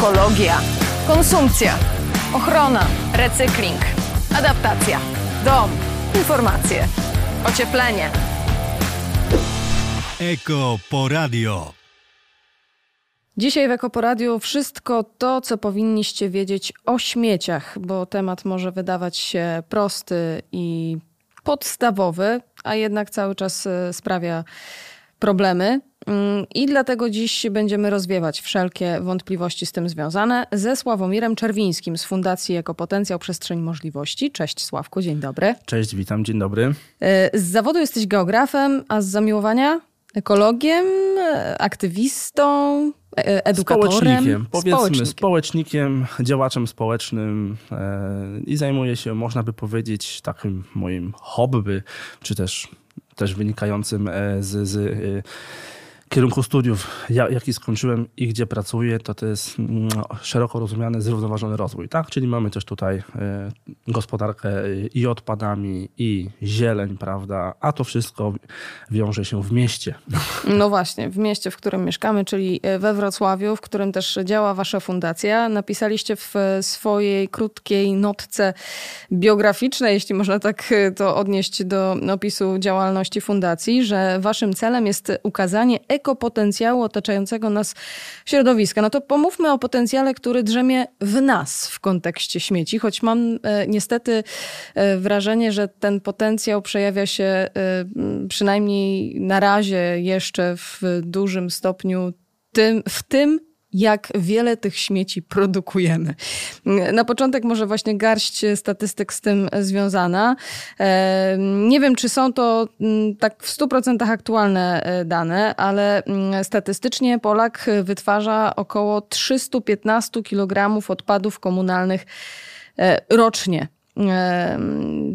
ekologia, konsumpcja, ochrona, recykling, adaptacja, dom, informacje, ocieplenie. Eko Poradio. Dzisiaj w Ekoporadiu wszystko to, co powinniście wiedzieć o śmieciach, bo temat może wydawać się prosty i podstawowy, a jednak cały czas e, sprawia problemy. Mm, I dlatego dziś będziemy rozwiewać wszelkie wątpliwości z tym związane ze Sławomirem Czerwińskim z Fundacji Ekopotencjał Przestrzeń Możliwości. Cześć Sławku, dzień dobry. Cześć, witam, dzień dobry. E, z zawodu jesteś geografem, a z zamiłowania ekologiem, e, aktywistą, e, edukatorem. Społecznikiem, powiedzmy społecznikiem, społecznikiem działaczem społecznym i zajmuję się, można by powiedzieć, takim moim hobby, czy też, też wynikającym z, z kierunku studiów, jaki skończyłem i gdzie pracuję, to to jest mm, szeroko rozumiany zrównoważony rozwój. Tak? Czyli mamy też tutaj e, gospodarkę i odpadami, i zieleń, prawda? A to wszystko wiąże się w mieście. No właśnie, w mieście, w którym mieszkamy, czyli e, we Wrocławiu, w którym też działa wasza fundacja. Napisaliście w swojej krótkiej notce biograficznej, jeśli można tak e, to odnieść do opisu działalności fundacji, że waszym celem jest ukazanie ekopotencjału otaczającego nas środowiska. No to pomówmy o potencjale, który drzemie w nas w kontekście śmieci, choć mam e, niestety e, wrażenie, że ten potencjał przejawia się e, przynajmniej na razie jeszcze w dużym stopniu tym, w tym, jak wiele tych śmieci produkujemy. Na początek może właśnie garść statystyk z tym związana. Nie wiem, czy są to mm, tak w 100% aktualne e, dane, ale mm, statystycznie Polak wytwarza około 315 kg odpadów komunalnych e, rocznie.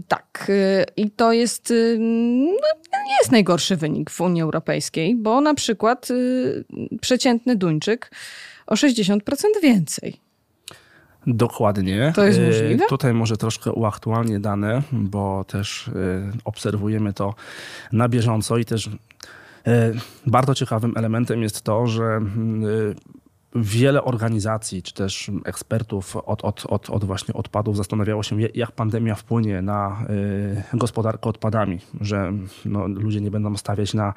Tak, y, i to jest, y, no, nie jest najgorszy wynik w Unii Europejskiej, bo na przykład y, przeciętny Duńczyk o 60% więcej. Dokładnie. To jest możliwe? Tutaj może troszkę uaktualnię dane, bo też obserwujemy to na bieżąco i też bardzo ciekawym elementem jest to, że wiele organizacji, czy też ekspertów od, od, od, od właśnie odpadów zastanawiało się, jak pandemia wpłynie na y, gospodarkę odpadami, że no, ludzie nie będą stawiać na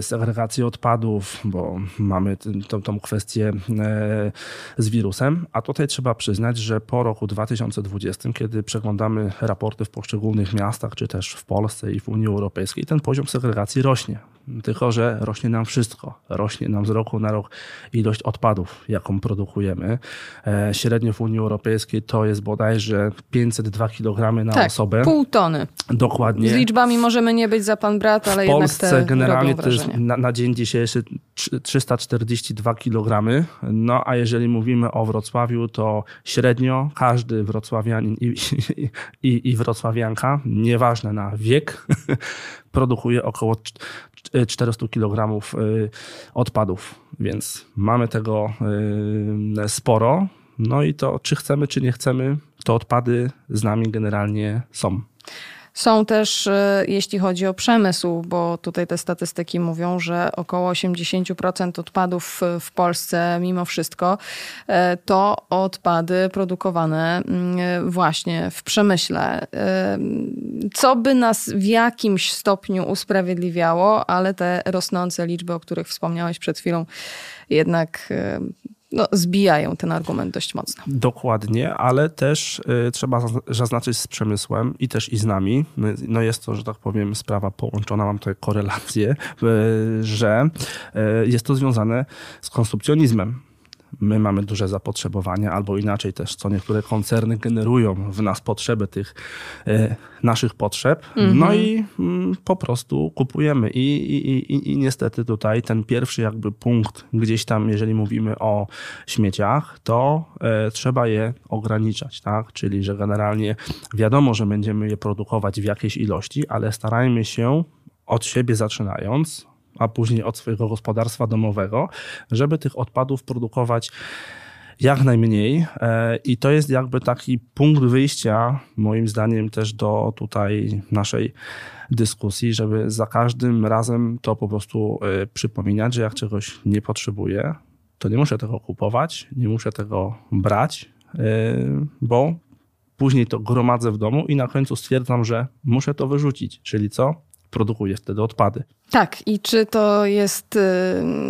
segregację odpadów, bo mamy tą, tą kwestię y, z wirusem. A tutaj trzeba przyznać, że po roku 2020, kiedy przeglądamy raporty w poszczególnych miastach, czy też w Polsce i w Unii Europejskiej, ten poziom segregacji rośnie tylko że rośnie nam wszystko. Rośnie nam z roku na rok ilość odpadów, jaką produkujemy. E, średnio w Unii Europejskiej to jest bodajże 502 kg na tak, osobę. pół tony. Dokładnie. Z liczbami możemy nie być za pan brat, ale w Polsce jednak te generalnie to jest na, na dzień dzisiejszy 342 kg. No a jeżeli mówimy o Wrocławiu, to średnio każdy wrocławianin i, i, i, i wrocławianka, nieważne na wiek, produkuje około 400 kg y, odpadów, więc mamy tego y, sporo. No i to, czy chcemy, czy nie chcemy, to odpady z nami generalnie są. Są też, e, jeśli chodzi o przemysł, bo tutaj te statystyki mówią, że około 80% odpadów w Polsce mimo wszystko e, to odpady produkowane mm, właśnie w przemyśle. E, co by nas w jakimś stopniu usprawiedliwiało, ale te rosnące liczby, o których wspomniałeś przed chwilą, jednak no, zbijają ten argument dość mocno. Dokładnie, ale też y, trzeba zaznaczyć z przemysłem i też i z nami. No jest to, że tak powiem, sprawa połączona, mam tutaj korelację, y, że y, jest to związane z konsumpcjonizmem my mamy duże zapotrzebowanie, albo inaczej też, co niektóre koncerny generują w nas potrzeby tych e, naszych potrzeb. Mm -hmm. No i mm, po prostu kupujemy. I, i, i, I niestety tutaj ten pierwszy jakby punkt gdzieś tam, jeżeli mówimy o śmieciach, to e, trzeba je ograniczać, tak? Czyli, że generalnie wiadomo, że będziemy je produkować w jakiejś ilości, ale starajmy się od siebie zaczynając, a później od swojego gospodarstwa domowego, żeby tych odpadów produkować jak najmniej. E, I to jest jakby taki punkt wyjścia, moim zdaniem, też do tutaj naszej dyskusji, żeby za każdym razem to po prostu e, przypominać, że jak czegoś nie potrzebuję, to nie muszę tego kupować, nie muszę tego brać, yy, bo później to gromadzę w domu i na końcu stwierdzam, że muszę to wyrzucić. Czyli co? Produkuję wtedy odpady. Tak, i czy to jest y,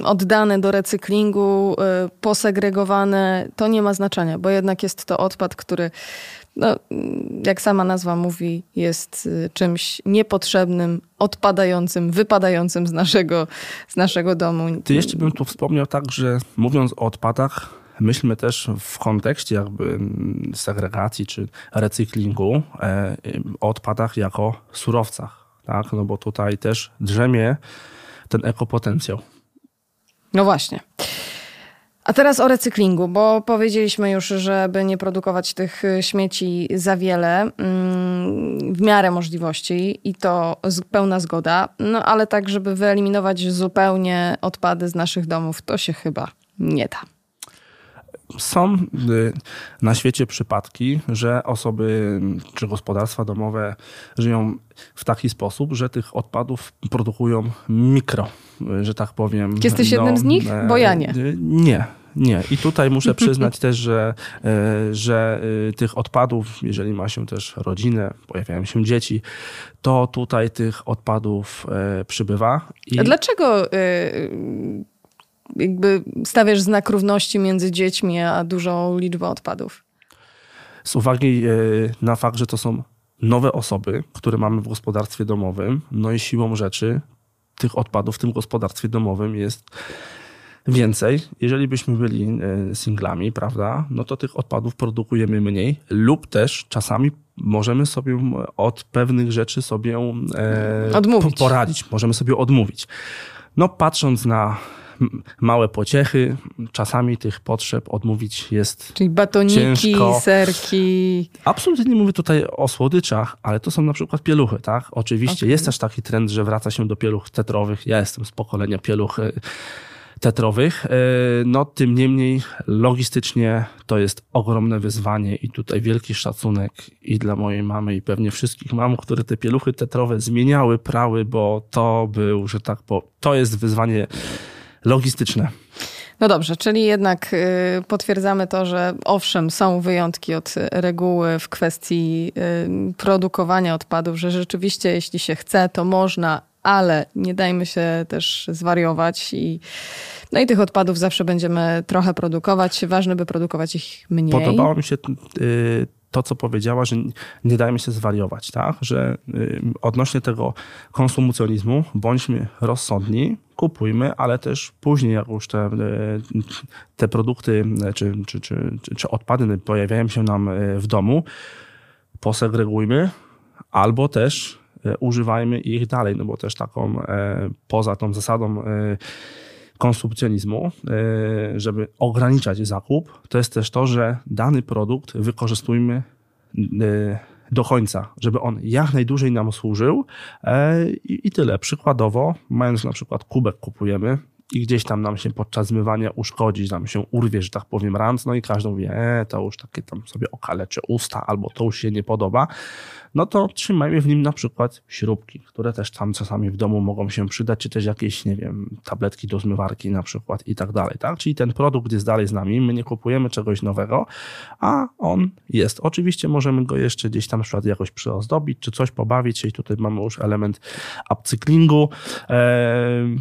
oddane do recyklingu, y, posegregowane, to nie ma znaczenia, bo jednak jest to odpad, który, no, jak sama nazwa mówi, jest y, czymś niepotrzebnym, odpadającym, wypadającym z naszego, z naszego domu. Ty jeszcze bym tu wspomniał tak, że mówiąc o odpadach, myślmy też w kontekście jakby segregacji czy recyklingu e, o odpadach jako surowcach, tak? No bo tutaj też drzemie ten ekopotencjał. No właśnie. A teraz o recyklingu, bo powiedzieliśmy już, żeby nie produkować tych śmieci za wiele, mm, w miarę możliwości i to pełna zgoda, no ale tak, żeby wyeliminować zupełnie odpady z naszych domów, to się chyba nie da. Są y, na świecie przypadki, że osoby czy gospodarstwa domowe żyją w taki sposób, że tych odpadów produkują mikro, że tak powiem. Jesteś no, jednym z nich? Bo ja nie. Y, nie. Nie. I tutaj muszę przyznać też, że, y, że tych odpadów, jeżeli ma się też rodzinę, pojawiają się dzieci, to tutaj tych odpadów przybywa. I... A dlaczego jakby stawiasz znak równości między dziećmi a dużą liczbą odpadów? Z uwagi e, na fakt, że to są nowe osoby, które mamy w gospodarstwie domowym, no i siłą rzeczy tych odpadów w tym gospodarstwie domowym jest więcej. Jeżeli byśmy byli e, singlami, prawda, no to tych odpadów produkujemy mniej lub też czasami możemy sobie od pewnych rzeczy sobie e, odmówić. poradzić, możemy sobie odmówić. No patrząc na małe pociechy. Czasami tych potrzeb odmówić jest Czyli batoniki, ciężko. serki. Absolutnie nie mówię tutaj o słodyczach, ale to są na przykład pieluchy, tak? Oczywiście okay. jest też taki trend, że wraca się do pieluch tetrowych. Ja jestem z pokolenia pieluch e, tetrowych. E, no tym niemniej logistycznie to jest ogromne wyzwanie i tutaj wielki szacunek i dla mojej mamy i pewnie wszystkich mam, które te pieluchy tetrowe zmieniały, prały, bo to był, że tak po, to jest wyzwanie logistyczne. No dobrze, czyli jednak y, potwierdzamy to, że owszem, są wyjątki od reguły w kwestii y, produkowania odpadów, że rzeczywiście jeśli się chce, to można, ale nie dajmy się też zwariować i no i tych odpadów zawsze będziemy trochę produkować. Ważne, by produkować ich mniej. Podobało mi się y, to, co powiedziała, że nie dajmy się zwariować, tak? Że y, odnośnie tego konsumpcjonizmu bądźmy rozsądni, kupujmy, ale też później, jak już te, y, te produkty czy, czy, czy, czy odpady pojawiają się nam y, w domu, posegregujmy albo też używajmy ich dalej, no bo też taką poza tą zasadą konsumpcjonizmu, e, żeby ograniczać zakup, to jest też to, że dany produkt wykorzystujmy e, do końca, żeby on jak najdłużej nam służył e, i, tyle. Przykładowo, mając na przykład kubek kupujemy, i gdzieś tam nam się podczas zmywania uszkodzi, nam się urwie, że tak powiem, rant, no i każdy mówi, e, to już takie tam sobie okalecze usta, albo to już się nie podoba, no to trzymajmy w nim na przykład śrubki, które też tam czasami w domu mogą się przydać, czy też jakieś, nie wiem, tabletki do zmywarki na przykład i tak dalej, tak? Czyli ten produkt jest dalej z nami, my nie kupujemy czegoś nowego, a on jest. Oczywiście możemy go jeszcze gdzieś tam na przykład jakoś przyozdobić, czy coś pobawić, czyli tutaj mamy już element upcyklingu, eee,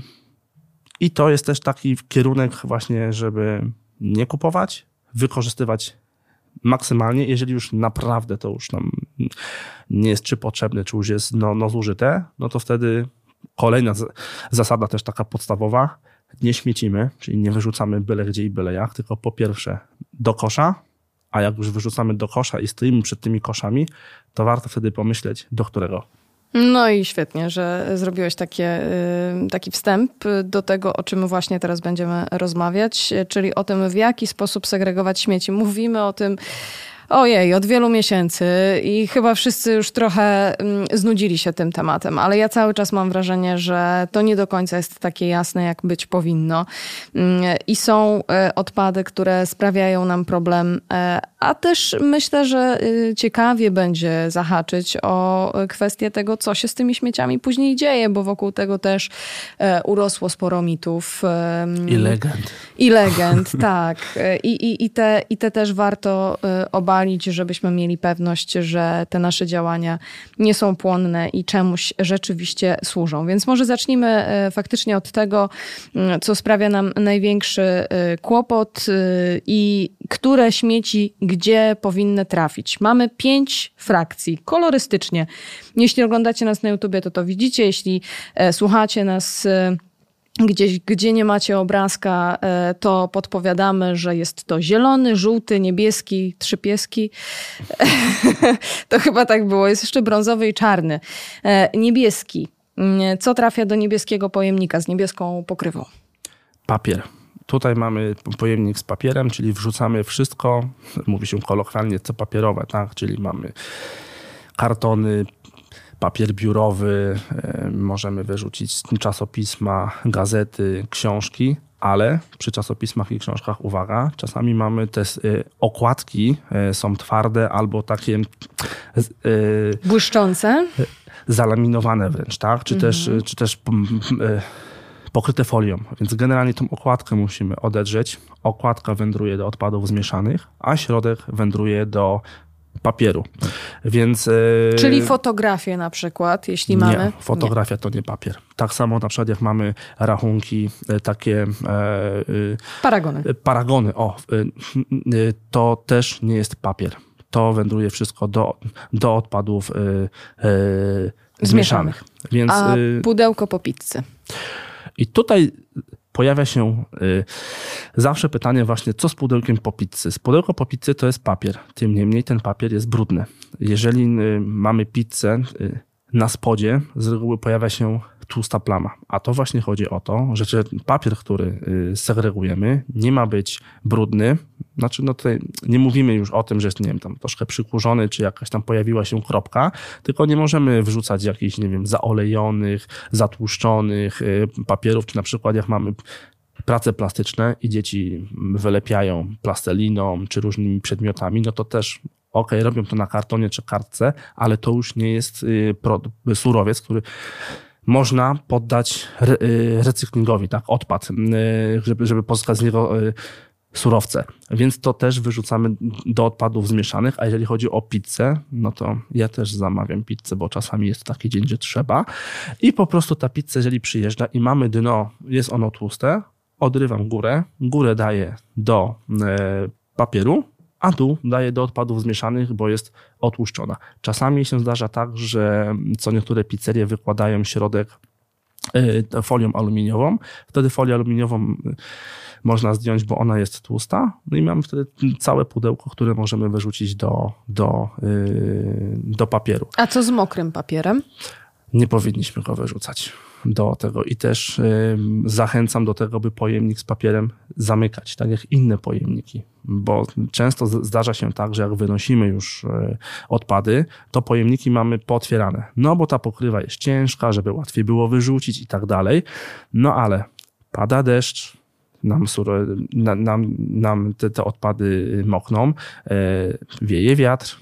i to jest też taki kierunek właśnie, żeby nie kupować, wykorzystywać maksymalnie, jeżeli już naprawdę to już nam nie jest czy potrzebne, czy już jest no, no zużyte, no to wtedy kolejna zasada też taka podstawowa, nie śmiecimy, czyli nie wyrzucamy byle gdzie i byle jak, tylko po pierwsze do kosza, a jak już wyrzucamy do kosza i stoimy przed tymi koszami, to warto wtedy pomyśleć, do którego no i świetnie, że zrobiłeś takie, y, taki wstęp do tego, o czym właśnie teraz będziemy rozmawiać, czyli o tym, w jaki sposób segregować śmieci. Mówimy o tym Ojej, od wielu miesięcy i chyba wszyscy już trochę mm, znudzili się tym tematem, ale ja cały czas mam wrażenie, że to nie do końca jest takie jasne, jak być powinno. Mm, I są e, odpady, które sprawiają nam problem, e, a też myślę, że y, ciekawie będzie zahaczyć o kwestię tego, co się z tymi śmieciami później dzieje, bo wokół tego też e, urosło sporo mitów. I legend. I legend, tak. I, i, i, te, I te też warto obalić żebyśmy mieli pewność, że te nasze działania nie są płonne i czemuś rzeczywiście służą. Więc może zacznijmy e, faktycznie od tego, mm, co sprawia nam największy e, kłopot e, i które śmieci gdzie powinny trafić. Mamy pięć frakcji, kolorystycznie. Jeśli oglądacie nas na YouTubie, to to widzicie. Jeśli słuchacie nas Gdzieś, gdzie nie macie obrazka, e, to podpowiadamy, że jest to zielony, żółty, niebieski, trzy pieski. to chyba tak było. Jest jeszcze brązowy i czarny. E, niebieski. Mm, co trafia do niebieskiego pojemnika z niebieską pokrywą? Papier. Tutaj mamy pojemnik z papierem, czyli wrzucamy wszystko, mówi się kolokwialnie, co papierowe, tak? Czyli mamy kartony, papier biurowy, e, możemy wyrzucić czasopisma, gazety, książki, ale przy czasopismach i książkach, uwaga, czasami mamy te e, okładki, e, są twarde albo takie... Błyszczące? Zalaminowane wręcz, tak? Czy mhm. też, czy też pokryte folią. Więc generalnie tą okładkę musimy odedrzeć. Okładka wędruje do odpadów zmieszanych, a środek wędruje do papieru. Więc, e, Czyli fotografię na przykład, jeśli mamy. Nie, fotografia nie. to nie papier. Tak samo na przykład jak mamy rachunki e, takie. E, paragony. Paragony, o. To też nie jest papier. To wędruje wszystko do, do odpadów zmieszanych. Więc, A pudełko po pizzy. I tutaj pojawia się y, zawsze pytanie właśnie, co z pudełkiem po pizzy? Z pudełko po pizzy to jest papier, tym niemniej ten papier jest brudny. Jeżeli y, mamy pizzę y, na spodzie, z reguły pojawia się tłusta plama. A to właśnie chodzi o to, że papier, który segregujemy, nie ma być brudny. Znaczy, no tutaj nie mówimy już o tym, że jest, nie wiem, tam troszkę przykurzony, czy jakaś tam pojawiła się kropka, tylko nie możemy wrzucać jakichś, nie wiem, zaolejonych, zatłuszczonych papierów, czy na przykład jak mamy prace plastyczne i dzieci wylepiają plastelliną czy różnymi przedmiotami, no to też ok, robią to na kartonie czy kartce, ale to już nie jest surowiec, który można poddać y, recyklingowi, tak, odpad, y, żeby, żeby pozyskać z niego y, surowce. Więc to też wyrzucamy do odpadów zmieszanych, a jeżeli chodzi o pizzę, no to ja też zamawiam pizzę, bo czasami jest taki dzień, że trzeba. I po prostu ta pizza, jeżeli przyjeżdża i mamy dno, jest ono tłuste, odrywam górę, górę daję do papieru, a dół daję do odpadów zmieszanych, bo jest otłuszczona. Czasami się zdarza tak, że co niektóre pizzerie wykładają środek e, folią aluminiową. Wtedy folię aluminiową e, można zdjąć, bo ona jest tłusta. No i mamy wtedy całe pudełko, które możemy wyrzucić do, do, e, do papieru. A co z mokrym papierem? Nie powinniśmy go wyrzucać do tego. I też zachęcam do tego, by pojemnik z papierem zamykać, tak jak inne pojemniki, bo często zdarza się tak, że jak wynosimy już e, odpady, to pojemniki mamy potwierane, no bo ta pokrywa jest ciężka, żeby łatwiej było wyrzucić i tak dalej, no ale pada deszcz, nam, nam, nam te, te odpady mokną, e, wieje wiatr,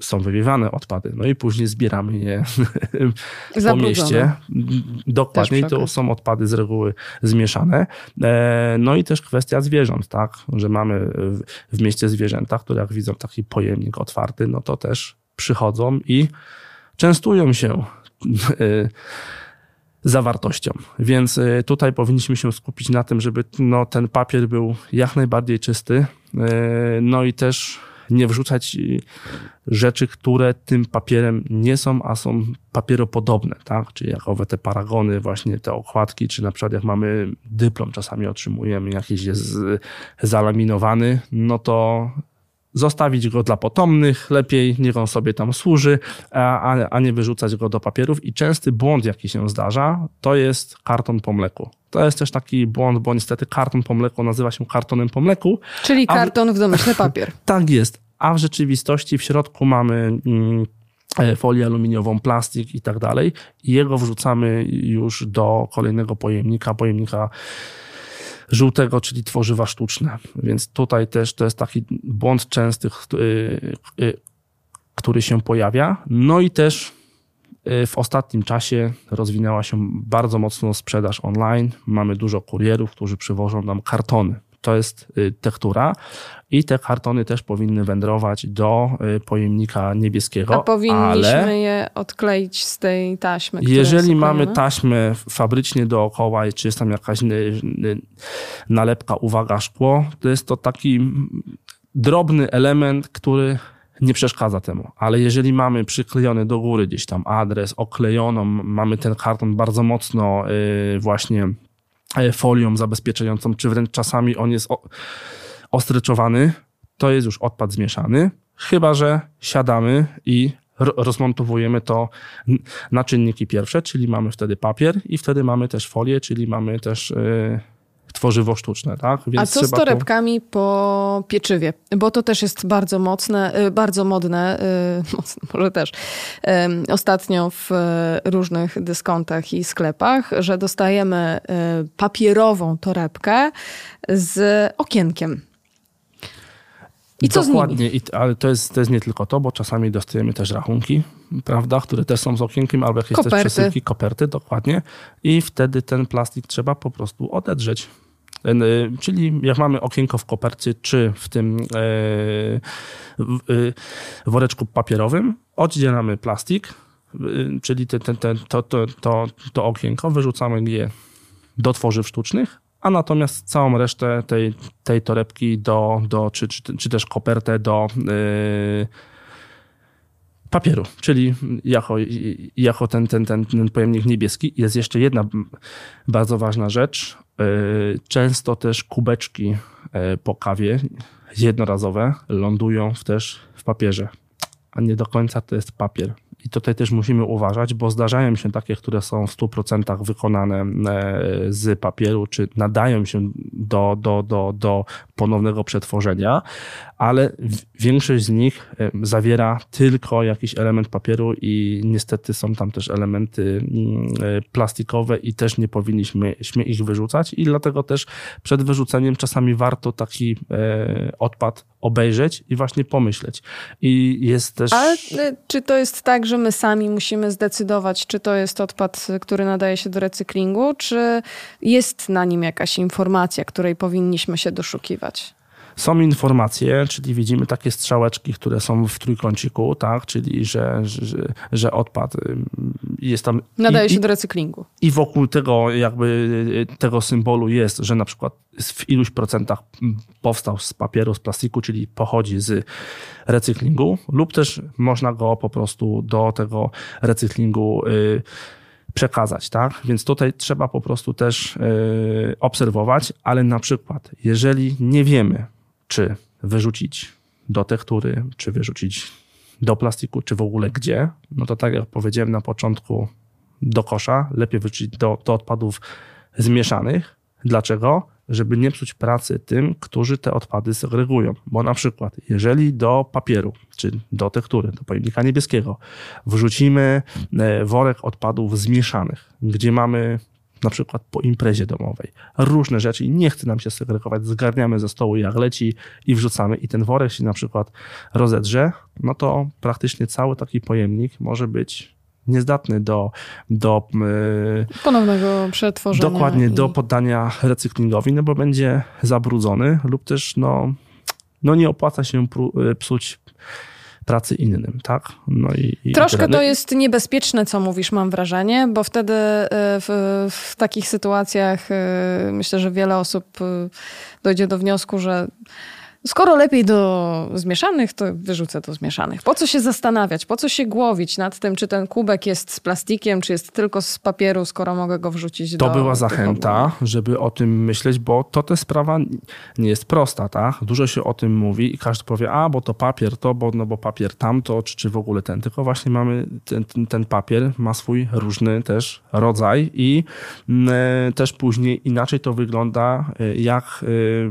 są wywiewane odpady. No i później zbieramy je po mieście. Dokładnie to są odpady z reguły zmieszane. E, no i też kwestia zwierząt, tak, że mamy w mieście zwierzęta, które jak widzą taki pojemnik otwarty, no to też przychodzą i częstują się e, zawartością. Więc e, tutaj powinniśmy się skupić na tym, żeby no, ten papier był jak najbardziej czysty. No i też nie wrzucać y, rzeczy, które tym papierem nie są, a są papieropodobne, tak? Czyli jak owe te paragony, właśnie te okładki, czy na przykład jak mamy dyplom, czasami otrzymujemy jakiś jest zalaminowany, no to zostawić go dla potomnych, lepiej niech on sobie tam służy, a, a nie wyrzucać go do papierów. I częsty błąd, jaki się zdarza, to jest karton po mleku. To jest też taki błąd, bo niestety karton po mleku nazywa się kartonem po mleku. Czyli karton w domyślny papier. tak jest, a w rzeczywistości w środku mamy mm, e, folię aluminiową, plastik i tak dalej. I jego wrzucamy już do kolejnego pojemnika, pojemnika żółtego, czyli tworzywa sztuczne. Więc tutaj też to jest taki błąd częsty, który się pojawia. No i też y, w ostatnim czasie rozwinęła się bardzo mocno sprzedaż online. Mamy dużo kurierów, którzy przywożą nam kartony. To jest y, tektura i te kartony też powinny wędrować do y, pojemnika niebieskiego. A powinniśmy ale je odkleić z tej taśmy. Jeżeli mamy taśmę fabrycznie dookoła, czy jest tam jakaś nalepka, uwaga, szkło, to jest to taki drobny element, który nie przeszkadza temu. Ale jeżeli mamy przyklejony do góry gdzieś tam adres, oklejoną, mamy ten karton bardzo mocno y, właśnie y, folią zabezpieczającą, czy wręcz czasami on jest ostryczowany, to jest już odpad zmieszany. Chyba, że siadamy i rozmontowujemy to na czynniki pierwsze, czyli mamy wtedy papier i wtedy mamy też folię, czyli mamy też y, tworzywo sztuczne. Tak? Więc A co z torebkami to... po pieczywie? Bo to też jest bardzo mocne, y, bardzo modne, y, mocne może też, ostatnio w różnych dyskontach i sklepach, że dostajemy y, papierową torebkę z okienkiem. I co Dokładnie, I, ale to jest, to jest nie tylko to, bo czasami dostajemy też rachunki, prawda, które też są z okienkiem, albo jakieś koperty. też przesyłki, koperty, dokładnie. I wtedy ten plastik trzeba po prostu odedrzeć. Y, czyli jak mamy okienko w kopercie, czy w tym e, y, woreczku papierowym, oddzielamy plastik, y, czyli ten, ten, ten, to, to, to, to okienko, wyrzucamy je do tworzyw sztucznych, a natomiast całą resztę tej, tej torebki do, do czy, czy, czy też kopertę do yy, papieru, czyli jako, jako ten, ten, ten, ten pojemnik niebieski. Jest jeszcze jedna bardzo ważna rzecz. E, często też kubeczki e, po kawie jednorazowe lądują też w papierze, a nie do końca to jest papier. I tutaj też musimy uważać, bo zdarzają się takie, które są w 100% wykonane e, z papieru, czy nadają się do, do, do, do ponownego przetworzenia, ale większość z nich e, zawiera tylko jakiś element papieru i niestety są tam też elementy mm, e, plastikowe i też nie powinniśmy ich wyrzucać i dlatego też przed wyrzuceniem czasami warto taki odpad obejrzeć i właśnie pomyśleć. I jest też... Ale czy to jest tak, że my sami musimy zdecydować, czy to jest odpad, który nadaje się do recyklingu, czy jest na nim jakaś informacja, której powinniśmy się doszukiwać? Są informacje, czyli widzimy takie strzałeczki, które są w trójkąciku, tak? czyli że, że, że odpad jest tam. Nadaje i, się do recyklingu. I wokół tego, jakby tego symbolu jest, że na przykład w iluś procentach powstał z papieru, z plastiku, czyli pochodzi z recyklingu, lub też można go po prostu do tego recyklingu. Y, przekazać, tak? Więc tutaj trzeba po prostu też y, obserwować, ale na przykład, jeżeli nie wiemy, czy wyrzucić do tektury, czy wyrzucić do plastiku, czy w ogóle gdzie, no to tak jak powiedziałem na początku, do kosza, lepiej wyrzucić do, do odpadów zmieszanych. Dlaczego? Żeby nie psuć pracy tym, którzy te odpady segregują. Bo na przykład, jeżeli do papieru, czy do tektury, do pojemnika niebieskiego, wrzucimy e, worek odpadów zmieszanych, gdzie mamy na przykład po imprezie domowej. Różne rzeczy i nie chce nam się segregować, zgarniamy ze stołu jak leci i wrzucamy i ten worek się na przykład rozedrze, no to praktycznie cały taki pojemnik może być niezdatny do, do yy, ponownego przetworzenia. Dokładnie, i... do poddania recyklingowi, no bo będzie zabrudzony lub też no, no nie opłaca się y, psuć pracy innym, tak? No i, i Troszkę to jest niebezpieczne, co mówisz, mam wrażenie, bo wtedy e, w, w takich sytuacjach e, myślę, że wiele osób e, dojdzie do wniosku, że Skoro lepiej do zmieszanych, to wyrzucę do zmieszanych. Po co się zastanawiać? Po co się głowić nad tym, czy ten kubek jest z plastikiem, czy jest tylko z papieru, skoro mogę go wrzucić to do... To była zachęta, żeby o tym myśleć, bo to ta sprawa nie jest prosta, tak? Dużo się o tym mówi i każdy powie, a bo to papier to, bo, no bo papier tamto, czy, czy w ogóle ten. Tylko właśnie mamy ten, ten papier, ma swój różny też rodzaj i y, też później inaczej to wygląda, e, jak y,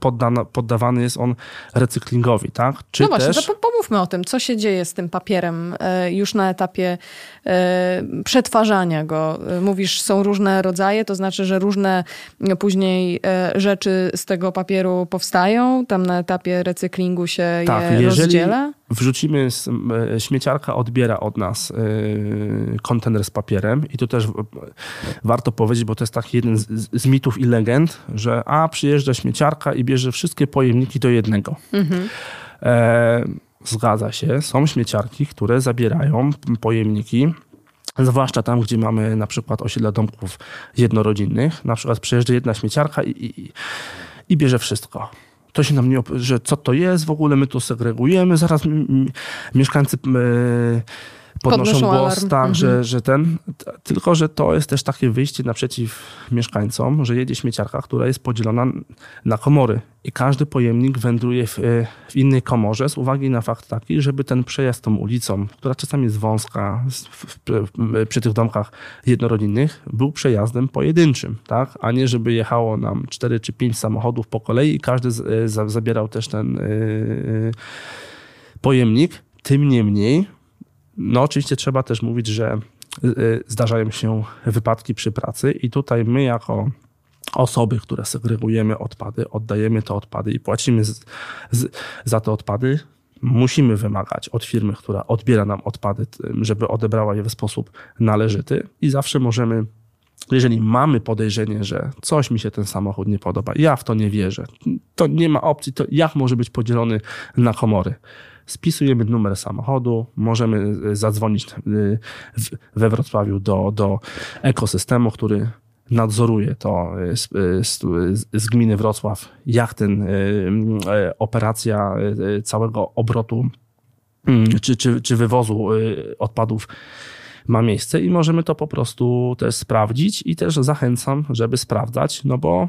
poddana, poddana oddawany jest on recyklingowi, tak? Czy no właśnie, też... to pomówmy o tym, co się dzieje z tym papierem e, już na etapie e, przetwarzania go. Mówisz, są różne rodzaje, to znaczy, że różne później rzeczy z tego papieru powstają, tam na etapie recyklingu się tak, je jeżeli rozdziela? Wrzucimy, śmieciarka odbiera od nas kontener z papierem i tu też warto powiedzieć, bo to jest taki jeden z, z mitów i legend, że a, przyjeżdża śmieciarka i bierze wszystkie pojemniki do jednego. Mhm. E, zgadza się, są śmieciarki, które zabierają pojemniki Zwłaszcza tam, gdzie mamy na przykład osiedla domków jednorodzinnych. Na przykład przyjeżdża jedna śmieciarka i, i, i bierze wszystko to się nam nie, że co to jest, w ogóle my to segregujemy, zaraz mieszkańcy podnoszą, podnoszą głos, alarm. tak, mhm. że, że ten, tylko że to jest też takie wyjście naprzeciw mieszkańcom, że jedzie śmieciarka, która jest podzielona na komory i każdy pojemnik wędruje w, w innej komorze z uwagi na fakt taki, żeby ten przejazd tą ulicą, która czasami jest wąska w, w, przy tych domkach jednorodzinnych, był przejazdem pojedynczym, tak, a nie żeby jechało nam cztery czy pięć samochodów po kolei i każdy z, z, zabierał też ten yy, pojemnik. Tym niemniej no oczywiście trzeba też mówić, że y, y, zdarzają się wypadki przy pracy i tutaj my jako osoby, które segregujemy odpady, oddajemy te odpady i płacimy z, z, za te odpady, musimy wymagać od firmy, która odbiera nam odpady, żeby odebrała je w sposób należyty i zawsze możemy jeżeli mamy podejrzenie, że coś mi się ten samochód nie podoba, ja w to nie wierzę, to nie ma opcji, to jak może być podzielony na komory? Spisujemy numer samochodu, możemy e, zadzwonić e, we Wrocławiu do, do ekosystemu, który nadzoruje to z, e, z, z, gminy Wrocław, jak ten operacja całego obrotu mm, czy, czy, czy wywozu odpadów ma miejsce i możemy to po prostu też sprawdzić i też zachęcam, żeby sprawdzać, no bo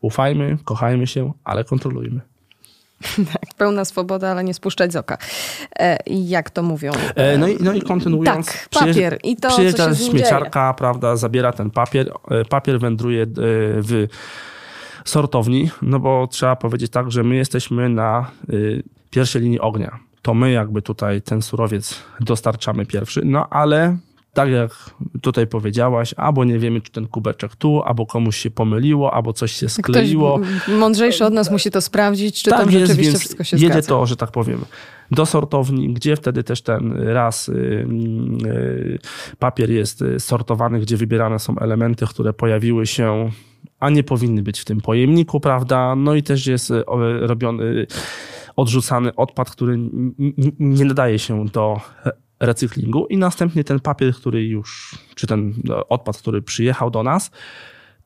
ufajmy, kochajmy się, ale kontrolujmy. Tak, pełna swoboda, ale nie spuszczać z oka. E, jak to mówią? E, no, i, no i kontynuując. Tak, papier i to, Przyjeżdża śmieciarka, dzieje. prawda, zabiera ten papier. E, papier wędruje e, w sortowni, no bo trzeba powiedzieć tak, że my jesteśmy na e, pierwszej linii ognia. To my jakby tutaj ten surowiec dostarczamy pierwszy, no ale tak jak tutaj powiedziałaś, albo nie wiemy, czy ten kubeczek tu, albo komuś się pomyliło, albo coś się skleiło. Ktoś mądrzejszy od nas musi to sprawdzić, czy tak tam jest, rzeczywiście wszystko się jedzie zgadza. to, że tak powiem, do sortowni, gdzie wtedy też ten raz y, y, papier jest sortowany, gdzie wybierane są elementy, które pojawiły się, a nie powinny być w tym pojemniku, prawda? No i też jest y, robiony odrzucany odpad, który nie nadaje się do recyklingu i następnie ten papier, który już, czy ten no, odpad, który przyjechał do nas,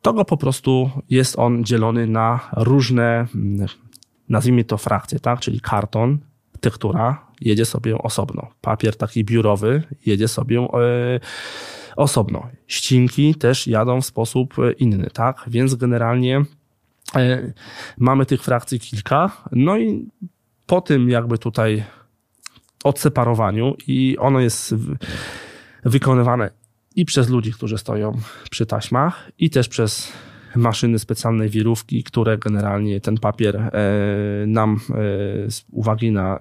to go po prostu jest on dzielony na różne, mm, nazwijmy to frakcje, tak? Czyli karton, tektura jedzie sobie osobno. Papier taki biurowy jedzie sobie e, osobno. Ścinki też jadą w sposób inny, tak? Więc generalnie e, mamy tych frakcji kilka. No i po tym jakby tutaj odseparowaniu i ono jest wykonywane i przez ludzi, którzy stoją przy taśmach, i też przez maszyny specjalnej wirówki, które generalnie ten papier e, nam e, z uwagi na e,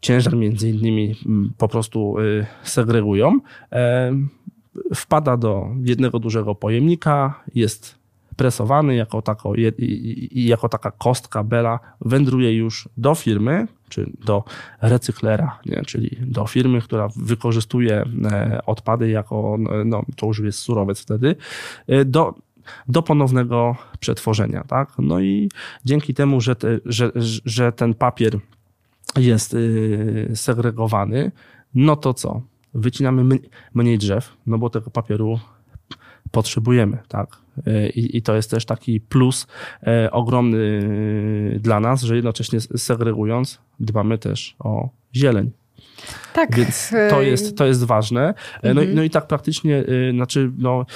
ciężar między innymi po prostu segregują. Wpada do jednego dużego pojemnika, jest presowany jako, tako, jako taka kostka bela, wędruje już do firmy, czy do recyklera, nie? czyli do firmy, która wykorzystuje e, odpady jako, no, to już jest surowiec wtedy, e, do, do ponownego przetworzenia. Tak? No i dzięki temu, że, te, że, że ten papier jest e, segregowany, no to co? Wycinamy mniej drzew, no bo tego papieru potrzebujemy, tak? I, I, to jest też taki plus e, ogromny e, dla nas, że jednocześnie segregując, dbamy też o zieleń. Tak. Więc to jest, to jest ważne. E, no, mhm. no i tak praktycznie, znaczy, no,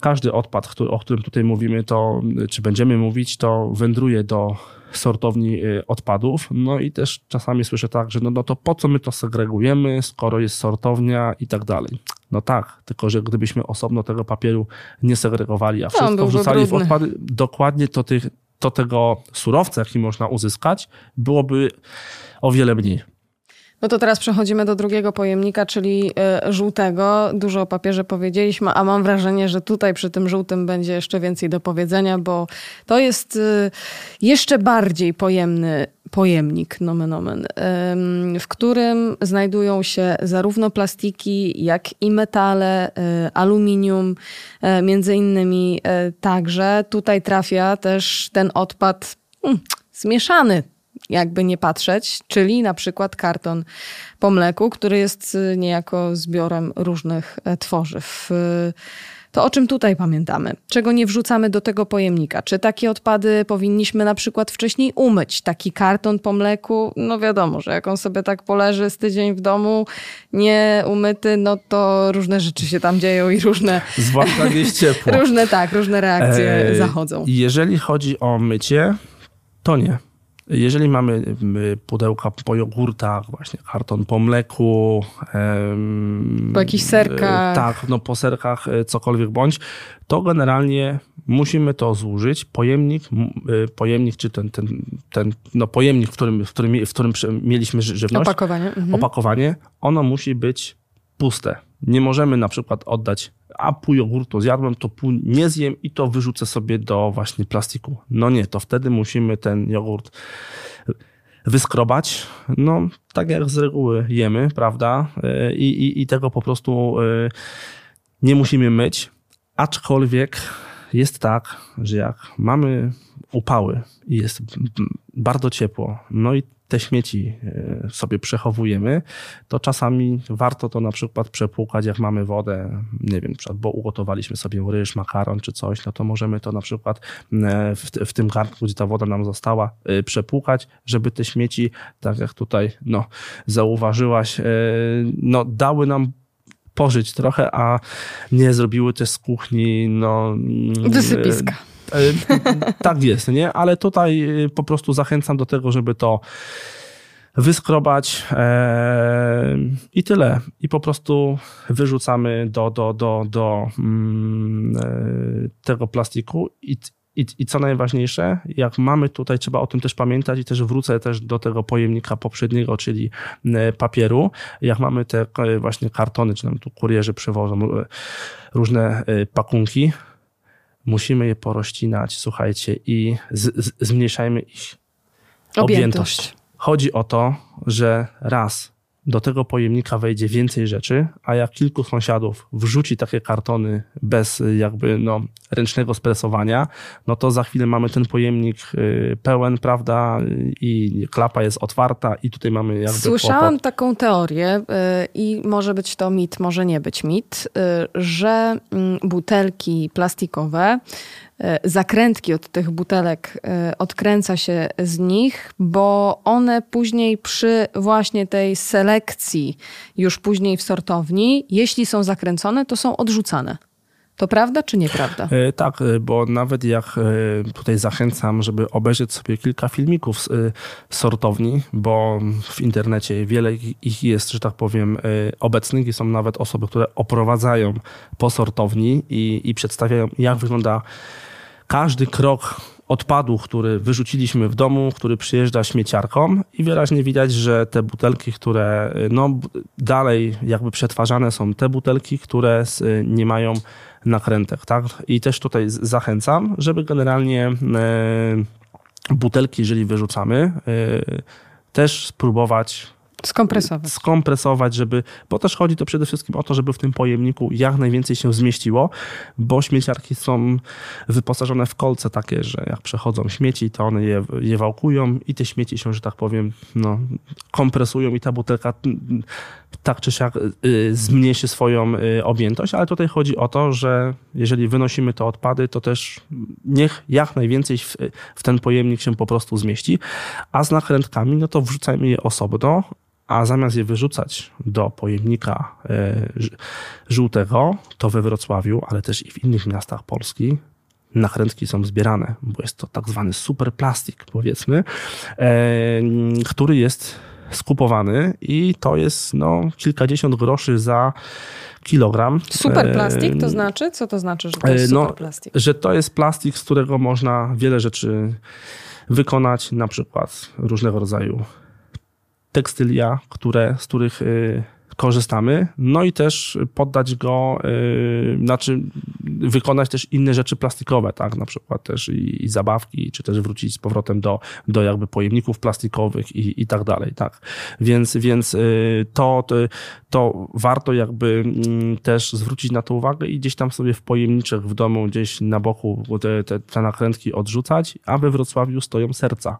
każdy odpad, który, o którym tutaj mówimy, to, czy będziemy mówić, to wędruje do sortowni odpadów. No i też czasami słyszę tak, że no, no to po co my to segregujemy, skoro jest sortownia i tak dalej. No tak, tylko że gdybyśmy osobno tego papieru nie segregowali, a wszystko wrzucali w odpady, dokładnie to tych to tego surowca, jaki można uzyskać, byłoby o wiele mniej. No to teraz przechodzimy do drugiego pojemnika, czyli y, żółtego. Dużo o papierze powiedzieliśmy, a mam wrażenie, że tutaj przy tym żółtym będzie jeszcze więcej do powiedzenia, bo to jest y, jeszcze bardziej pojemny pojemnik, nomen omen, w którym znajdują się zarówno plastiki, jak i metale, y, aluminium, między innymi także. Tutaj trafia też ten odpad hmm, zmieszany jakby nie patrzeć, czyli na przykład karton po mleku, który jest y, niejako zbiorem różnych e, tworzyw. Y, to o czym tutaj pamiętamy? Czego nie wrzucamy do tego pojemnika? Czy takie odpady powinniśmy na przykład wcześniej umyć? Taki karton po mleku, no wiadomo, że jak on sobie tak poleży z tydzień w domu, nie umyty, no to różne rzeczy się tam dzieją i różne... Zwłaszcza jak jest ciepło. różne, tak, różne reakcje e, zachodzą. Jeżeli chodzi o mycie, to nie. Jeżeli mamy pudełka po jogurtach, właśnie karton po mleku, po jakichś serkach. Tak, no po serkach, e, cokolwiek bądź, to generalnie musimy to zużyć. Pojemnik, e, pojemnik czy ten, ten, ten no pojemnik, w którym, w którym, w którym mieliśmy żywność. Opakowanie. Mhm. Opakowanie, ono musi być puste. Nie możemy na przykład oddać, a pół jogurtu zjadłem, to pół nie zjem i to wyrzucę sobie do właśnie plastiku. No nie, to wtedy musimy ten jogurt wyskrobać, no tak jak z reguły jemy, prawda? I, i, i tego po prostu e, nie musimy myć, aczkolwiek jest tak, że jak mamy upały i jest bardzo ciepło, no i te śmieci e, sobie przechowujemy, to czasami warto to na przykład przepłukać, jak mamy wodę, nie wiem, bo ugotowaliśmy sobie ryż, makaron czy coś, no to możemy to na przykład e, w, w tym garnku, gdzie ta woda nam została, e, przepłukać, żeby te śmieci, tak jak tutaj no, zauważyłaś, no, dały nam pożyć trochę, a nie zrobiły też z kuchni no, wysypiska. E, tak jest, nie? Ale tutaj e, po prostu zachęcam do tego, żeby to wyskrobać e, i tyle. I po prostu wyrzucamy do, do, do, do mm, tego plastiku i, i, I co najważniejsze, jak mamy tutaj, trzeba o tym też pamiętać i też wrócę też do tego pojemnika poprzedniego, czyli papieru. Jak mamy te właśnie kartony, czy nam tu kurierzy przewożą różne pakunki, musimy je porościnać, słuchajcie, i z, z, zmniejszajmy ich objętość. objętość. Chodzi o to, że raz do tego pojemnika wejdzie więcej rzeczy, a jak kilku sąsiadów wrzuci takie kartony bez jakby no, ręcznego stresowania, no to za chwilę mamy ten pojemnik y, pełen, prawda, i klapa jest otwarta i tutaj mamy jakby Słyszałam kłopot. taką teorię y, i może być to mit, może nie być mit, y, że mm, butelki plastikowe zakrętki od tych butelek e, odkręca się z nich, bo one później przy właśnie tej selekcji, już później w sortowni, jeśli są zakręcone, to są odrzucane. To prawda czy nieprawda? E, tak, bo nawet jak tutaj zachęcam, żeby obejrzeć sobie kilka filmików z sortowni, bo w internecie wiele ich jest, że tak powiem, obecnych i są nawet osoby, które oprowadzają po sortowni i, i przedstawiają, jak wygląda każdy krok odpadu, który wyrzuciliśmy w domu, który przyjeżdża śmieciarką i wyraźnie widać, że te butelki, które no, dalej jakby przetwarzane są te butelki, które nie mają nakrętek. Tak? I też tutaj zachęcam, żeby generalnie e, butelki, jeżeli wyrzucamy, też spróbować Skompresować. Skompresować, żeby, bo też chodzi to przede wszystkim o to, żeby w tym pojemniku jak najwięcej się zmieściło, bo śmieciarki są wyposażone w kolce takie, że jak przechodzą śmieci, to one je, je wałkują i te śmieci się, że tak powiem, no, kompresują i ta butelka tak czy siak y, zmniejszy swoją y, objętość, ale tutaj chodzi o to, że jeżeli wynosimy te odpady, to też niech jak najwięcej w, w ten pojemnik się po prostu zmieści, a z nakrętkami, no to wrzucajmy je osobno, a zamiast je wyrzucać do pojemnika żółtego, to we Wrocławiu, ale też i w innych miastach Polski, nakrętki są zbierane, bo jest to tak zwany superplastik, powiedzmy, e, który jest skupowany i to jest no, kilkadziesiąt groszy za kilogram. Super plastik to znaczy? Co to znaczy, że to jest super plastik? No, że to jest plastik, z którego można wiele rzeczy wykonać, na przykład różnego rodzaju tekstylia, które, z których korzystamy, no i też poddać go, yy, znaczy wykonać też inne rzeczy plastikowe, tak, na przykład też i, i, zabawki, czy też wrócić z powrotem do, do jakby pojemników plastikowych i, i tak dalej, tak. Więc, więc yy, to, to, to warto jakby yy, też zwrócić na to uwagę i gdzieś tam sobie w pojemniczych w domu, gdzieś na boku te, te, te nakrętki odrzucać, a we Wrocławiu stoją serca.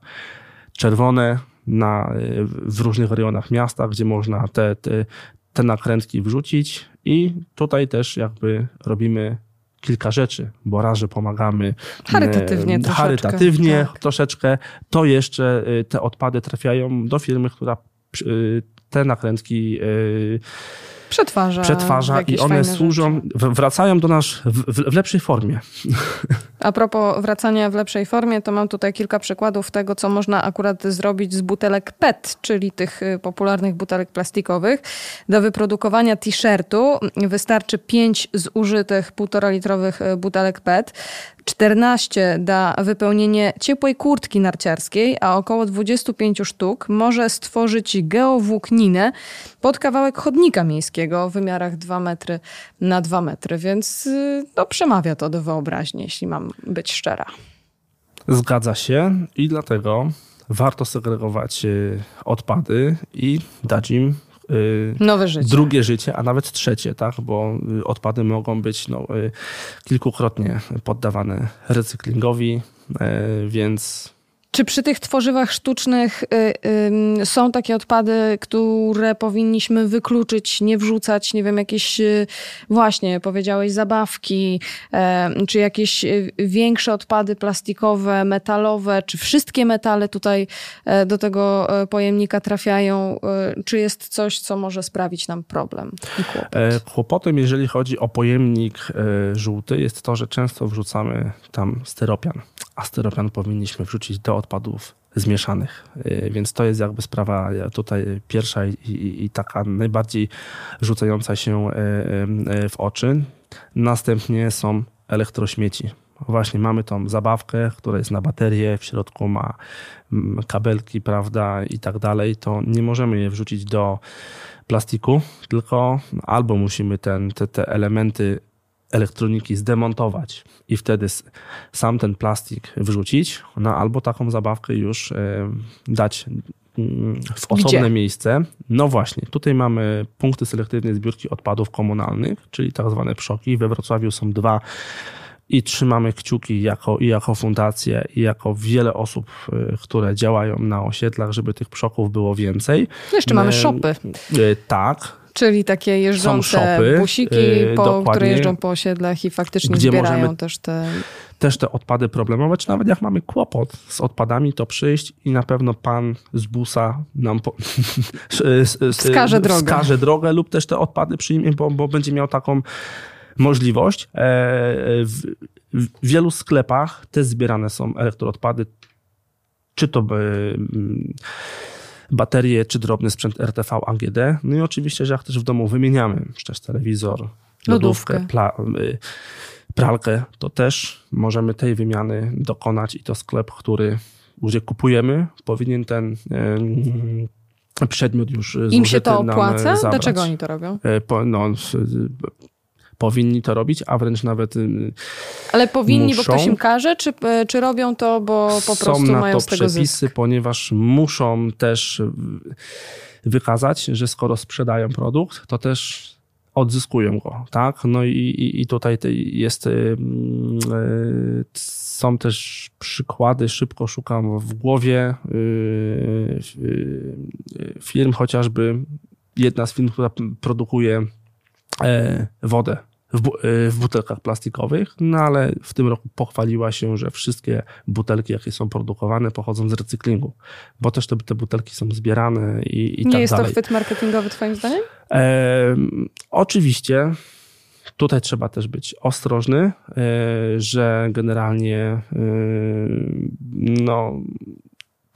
Czerwone, na, w różnych rejonach miasta, gdzie można te, te, te nakrętki wrzucić. I tutaj też jakby robimy kilka rzeczy, bo raz, że pomagamy charytatywnie, e, troszeczkę, charytatywnie tak. troszeczkę, to jeszcze e, te odpady trafiają do firmy, która te nakrętki przetwarza, przetwarza i one służą, rzeczy. wracają do nas w, w, lepszej formie. A propos wracania w lepszej formie, to mam tutaj kilka przykładów tego, co można akurat zrobić z butelek PET, czyli tych y, popularnych butelek plastikowych. Do wyprodukowania t-shirtu wystarczy 5 zużytych 1,5 litrowych y, butelek PET. 14 da wypełnienie ciepłej kurtki narciarskiej, a około 25 sztuk może stworzyć geowłókninę pod kawałek chodnika miejskiego o wymiarach 2 metry na 2 metry, więc y, no, przemawia to do wyobraźni, jeśli mam być szczera. Zgadza się i dlatego warto segregować y, odpady i dać im Nowe życie. drugie życie, a nawet trzecie, tak? bo y, odpady mogą być no, y, kilkukrotnie poddawane recyklingowi, więc czy przy tych tworzywach sztucznych y, y, są takie odpady, które powinniśmy wykluczyć, nie wrzucać, nie wiem, jakieś y, właśnie, powiedziałeś, zabawki, czy jakieś y, większe odpady plastikowe, metalowe, czy wszystkie metale tutaj e, do tego e, pojemnika trafiają? E, czy jest coś, co może sprawić nam problem i kłopot? Kłopotem, jeżeli chodzi o pojemnik żółty, jest to, że często wrzucamy tam styropian a powinniśmy wrzucić do odpadów zmieszanych. Y, więc to jest jakby sprawa tutaj pierwsza i, i, i, taka najbardziej rzucająca się y, y, w oczy. Następnie są elektrośmieci. Właśnie mamy tą zabawkę, która jest na baterię, w środku ma kabelki, prawda, i tak dalej. To nie możemy je wrzucić do plastiku, tylko albo musimy ten, te, te elementy elektroniki zdemontować i wtedy sam ten plastik wrzucić, no albo taką zabawkę już e, dać mm, w osobne Gdzie? miejsce. No właśnie, tutaj mamy punkty selektywnej zbiórki odpadów komunalnych, czyli tak zwane przoki. We Wrocławiu są dwa i trzymamy kciuki jako, i jako fundację, i jako wiele osób, e, które działają na osiedlach, żeby tych przoków było więcej. Jeszcze mamy szopy. E, tak. Czyli takie jeżdżące szopy, busiki, y, po, które jeżdżą po osiedlach i faktycznie zbierają też te... Też te odpady problemowe, czy nawet jak mamy kłopot z odpadami, to przyjść i na pewno pan z busa nam po... wskaże, drogę. wskaże drogę lub też te odpady przyjmie, bo, bo będzie miał taką możliwość. E, w, w wielu sklepach też zbierane są elektroodpady, czy to by baterie czy drobny sprzęt RTV AGD. No i oczywiście, że jak też w domu wymieniamy przecież telewizor, lodówkę, y, pralkę, to też możemy tej wymiany dokonać i to sklep, który, gdzie kupujemy, powinien ten przedmiot już Im się to opłaca? Dlaczego oni to robią? E, no, powinni to robić, a wręcz nawet. Y, Ale powinni, muszą. bo ktoś im każe, czy, y, czy robią to, bo po Są prostu na mają to z tego przepisy, zysk? ponieważ muszą też wykazać, że skoro sprzedają produkt, to też odzyskują go, tak? No i, i, i tutaj jest, yy, są też przykłady, szybko szukam w głowie yy, yy, firm, chociażby jedna z firm, która produkuje wodę w, bu e, w, butelkach plastikowych, no ale w tym roku pochwaliła się, że wszystkie butelki, jakie są produkowane, pochodzą z recyklingu, bo też te, te butelki są zbierane i, i Nie tak jest dalej. to chwyt marketingowy twoim zdaniem? E, oczywiście. Tutaj trzeba też być ostrożny, e, że generalnie e, no,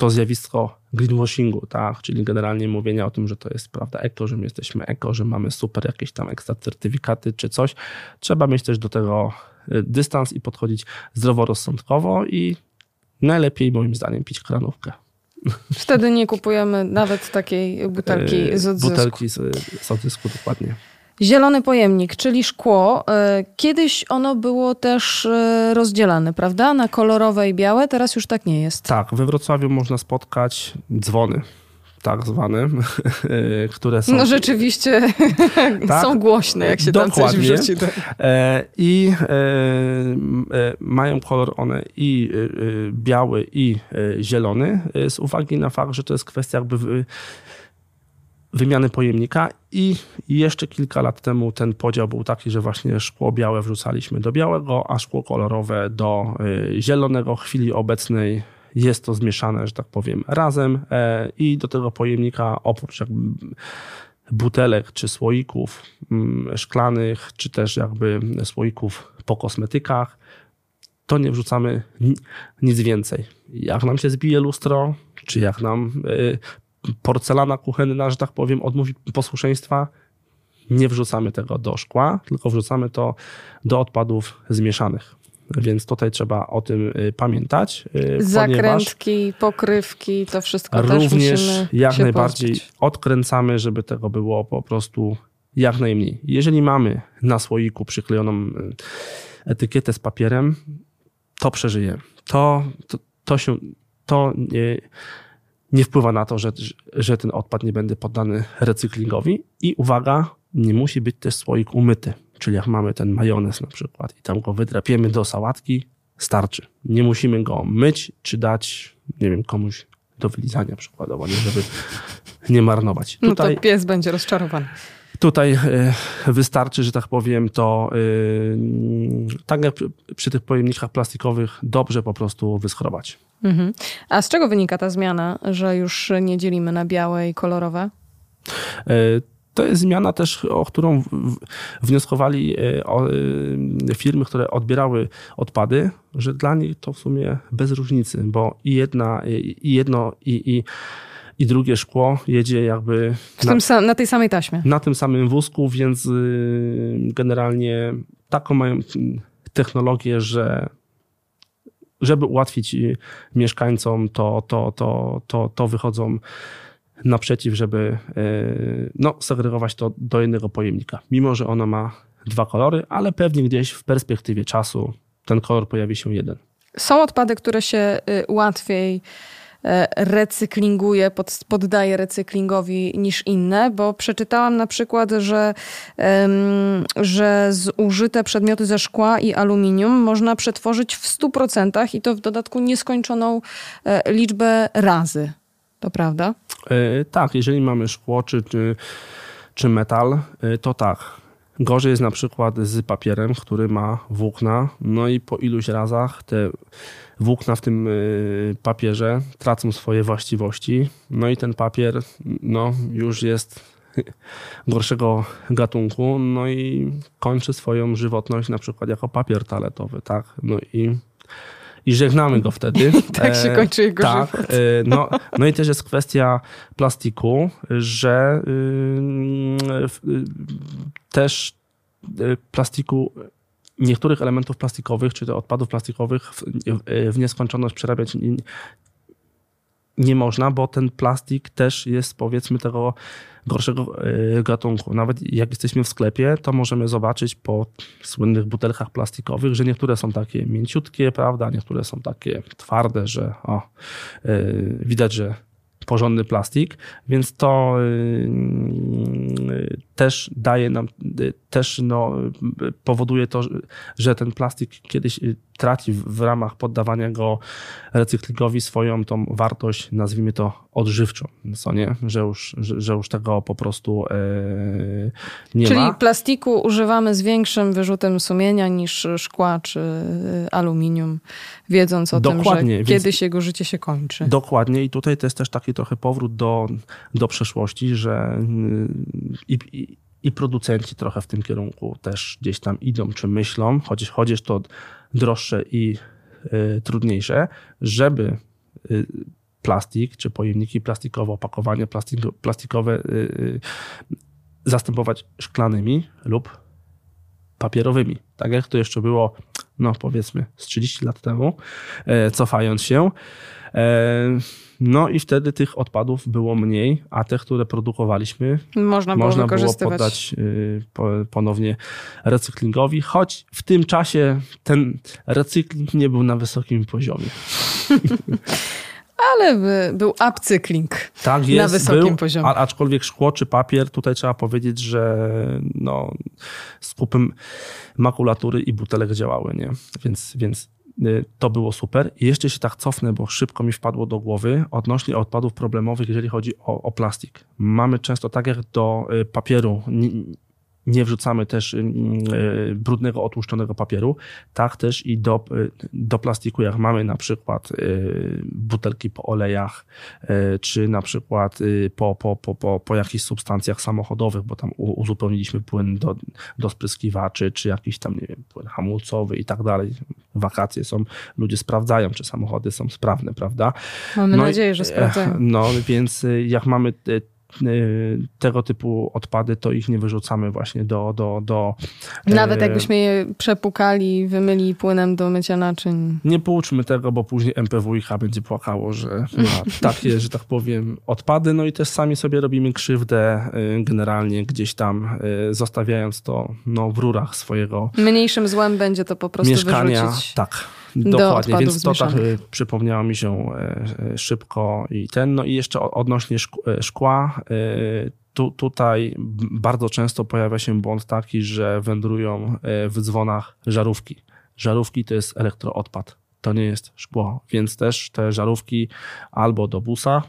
to zjawisko greenwashingu, tak? czyli generalnie mówienia o tym, że to jest prawda eko, że my jesteśmy eko, że mamy super jakieś tam ekstra certyfikaty czy coś. Trzeba mieć też do tego y, dystans i podchodzić zdroworozsądkowo i najlepiej moim zdaniem pić kranówkę. Wtedy nie kupujemy nawet takiej butelki z odzysku. Butelki z, z odzysku, dokładnie. Zielony pojemnik, czyli szkło. E, kiedyś ono było też e, rozdzielane, prawda? Na kolorowe i białe, teraz już tak nie jest. Tak, we Wrocławiu można spotkać dzwony tak zwane, które są... No rzeczywiście tak? są głośne, jak się Dokładnie. tam coś wrzuci. E, I mają kolor one i biały, i zielony, z uwagi na fakt, że to jest kwestia jakby wymiany pojemnika i jeszcze kilka lat temu ten podział był taki, że właśnie szkło białe wrzucaliśmy do białego, a szkło kolorowe do y, zielonego. W chwili obecnej jest to zmieszane, że tak powiem, razem e, i do tego pojemnika oprócz jakby butelek czy słoików mm, szklanych, czy też jakby słoików po kosmetykach, to nie wrzucamy nic więcej. Jak nam się zbije lustro, czy jak nam y, porcelana kuchenna, że tak powiem, odmówi posłuszeństwa, nie wrzucamy tego do szkła, tylko wrzucamy to do odpadów zmieszanych. Więc tutaj trzeba o tym y, pamiętać. Y, Zakrętki, pokrywki, to wszystko również też jak najbardziej pozbyć. odkręcamy, żeby tego było po prostu jak najmniej. Jeżeli mamy na słoiku przyklejoną y, etykietę z papierem, to przeżyje. To, to, to się to nie, nie wpływa na to, że, że ten odpad nie będzie poddany recyklingowi. I uwaga, nie musi być też słoik umyty. Czyli jak mamy ten majonez na przykład i tam go wydrapiemy do sałatki, starczy. Nie musimy go myć czy dać, nie wiem, komuś do wylizania przykładowo, nie, żeby nie marnować. Tutaj, no to pies będzie rozczarowany. Tutaj e, wystarczy, że tak powiem, to e, tak jak przy tych pojemnikach plastikowych, dobrze po prostu wyschrobać. Mhm. A z czego wynika ta zmiana, że już nie dzielimy na białe i kolorowe? E, to jest zmiana też, o którą wnioskowali firmy, które odbierały odpady, że dla nich to w sumie bez różnicy, bo i jedna, i jedno, i, i i drugie szkło jedzie jakby na, na, tej samej taśmie. Na tym samym wózku, więc y, generalnie taką mają technologię, że żeby ułatwić mieszkańcom, to, to, to, to, to wychodzą naprzeciw, żeby y, no, segregować to do jednego pojemnika. Mimo, że ono ma dwa kolory, ale pewnie gdzieś w perspektywie czasu ten kolor pojawi się jeden. Są odpady, które się y, łatwiej recyklinguje, pod, poddaje recyklingowi niż inne, bo przeczytałam na przykład, że, że zużyte przedmioty ze szkła i aluminium można przetworzyć w 100% i to w dodatku nieskończoną e, liczbę razy. To prawda? E, tak, jeżeli mamy szkło czy, czy, czy metal, to tak. Gorzej jest na przykład z papierem, który ma włókna, no i po iluś razach te włókna w tym y, papierze tracą swoje właściwości, no i ten papier no, już jest gorszego gatunku, no i kończy swoją żywotność na przykład jako papier toaletowy, tak? No i i żegnamy go wtedy. tak się kończy jego tak, żywot. E, no, no i też jest kwestia plastiku, że y, y, też y, plastiku niektórych elementów plastikowych, czy odpadów plastikowych w, w nieskończoność przerabiać nie, nie można, bo ten plastik też jest powiedzmy tego gorszego e, gatunku. Nawet jak jesteśmy w sklepie, to możemy zobaczyć po słynnych butelkach plastikowych, że niektóre są takie mięciutkie, prawda, niektóre są takie twarde, że o, yy, widać, że porządny plastik, więc to yy, też daje nam, yy, też no, powoduje to, że ten plastik kiedyś traci w ramach poddawania go recyklingowi swoją tą wartość, nazwijmy to odżywczą, co nie? Że już, że, że już tego po prostu yy, nie Czyli ma. Czyli plastiku używamy z większym wyrzutem sumienia niż szkła czy aluminium, wiedząc o Dokładnie, tym, że kiedyś jego życie się kończy. Dokładnie i tutaj to jest też taki trochę powrót do, do przeszłości, że i, i i producenci trochę w tym kierunku też gdzieś tam idą czy myślą, chociaż, chociaż to droższe i y, trudniejsze, żeby y, plastik, czy pojemniki plastikowe, opakowania plastikowe y, y, zastępować szklanymi lub papierowymi. Tak jak to jeszcze było, no powiedzmy, z 30 lat temu, e, cofając się. E, no i wtedy tych odpadów było mniej, a te, które produkowaliśmy, można było, można było poddać y, ponownie recyklingowi, choć w tym czasie ten recykling nie był na wysokim poziomie. ale by, był upcykling tak jest, na wysokim był, poziomie. A, aczkolwiek szkło czy papier, tutaj trzeba powiedzieć, że no, skupy makulatury i butelek działały, nie? Więc, więc y, to było super. I jeszcze się tak cofnę, bo szybko mi wpadło do głowy odnośnie odpadów problemowych, jeżeli chodzi o, o plastik. Mamy często tak jak do y, papieru nie wrzucamy też e, brudnego, otłuszczonego papieru, tak też i do, e, do plastiku, jak mamy na przykład e, butelki po olejach, czy na przykład po, po, po, po, po jakichś substancjach samochodowych, bo tam uzupełniliśmy płyn do, do spryskiwaczy, czy jakiś tam, nie wiem, płyn hamulcowy i tak dalej. Wakacje są, ludzie sprawdzają, czy samochody są sprawne, prawda? Mamy no nadzieję, że sprawdzają. No więc jak mamy Y, tego typu odpady, to ich nie wyrzucamy właśnie do... do, do Nawet e, jakbyśmy je przepukali, wymyli płynem do mycia naczyń. Nie pouczmy tego, bo później MPWiH będzie płakało, że ma takie, że tak powiem, odpady, no i też sami sobie robimy krzywdę y, generalnie gdzieś tam, y, zostawiając to no, w rurach swojego... Mniejszym złem będzie to po prostu mieszkania. Wyrzucić. Tak, Dokładnie, więc to tak y, przypomniało mi się e, e, szybko i ten. No i jeszcze odnośnie e, szkła. Tu, tutaj bardzo często pojawia się błąd taki, że wędrują w dzwonach żarówki. Żarówki to jest elektroodpad, to nie jest szkło, więc też te żarówki albo do busa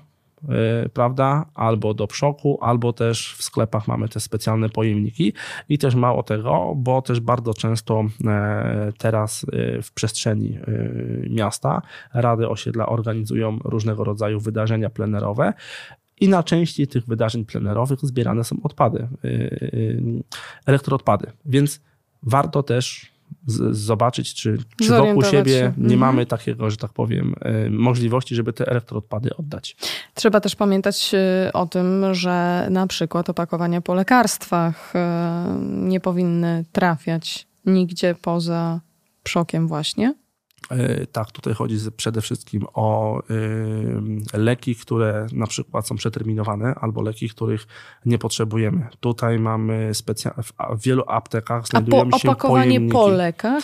prawda, albo do przoku, albo też w sklepach mamy te specjalne pojemniki i też mało tego, bo też bardzo często e, teraz e, w przestrzeni miasta rady osiedla organizują różnego rodzaju wydarzenia plenerowe i na części tych wydarzeń plenerowych zbierane są odpady, elektroodpady, więc warto też z, zobaczyć, czy, czy wokół siebie się. nie mhm. mamy takiego, że tak powiem, e, możliwości, żeby te elektroodpady oddać. Trzeba też pamiętać e, o tym, że na przykład opakowania po lekarstwach e, nie powinny trafiać nigdzie poza przokiem właśnie. E, tak, tutaj chodzi przede wszystkim o e, leki, które na przykład są przeterminowane, albo leki, których nie potrzebujemy. Tutaj mamy specjalnie, w wielu aptekach znajdują A po, się opakowanie pojemniki. po lekach?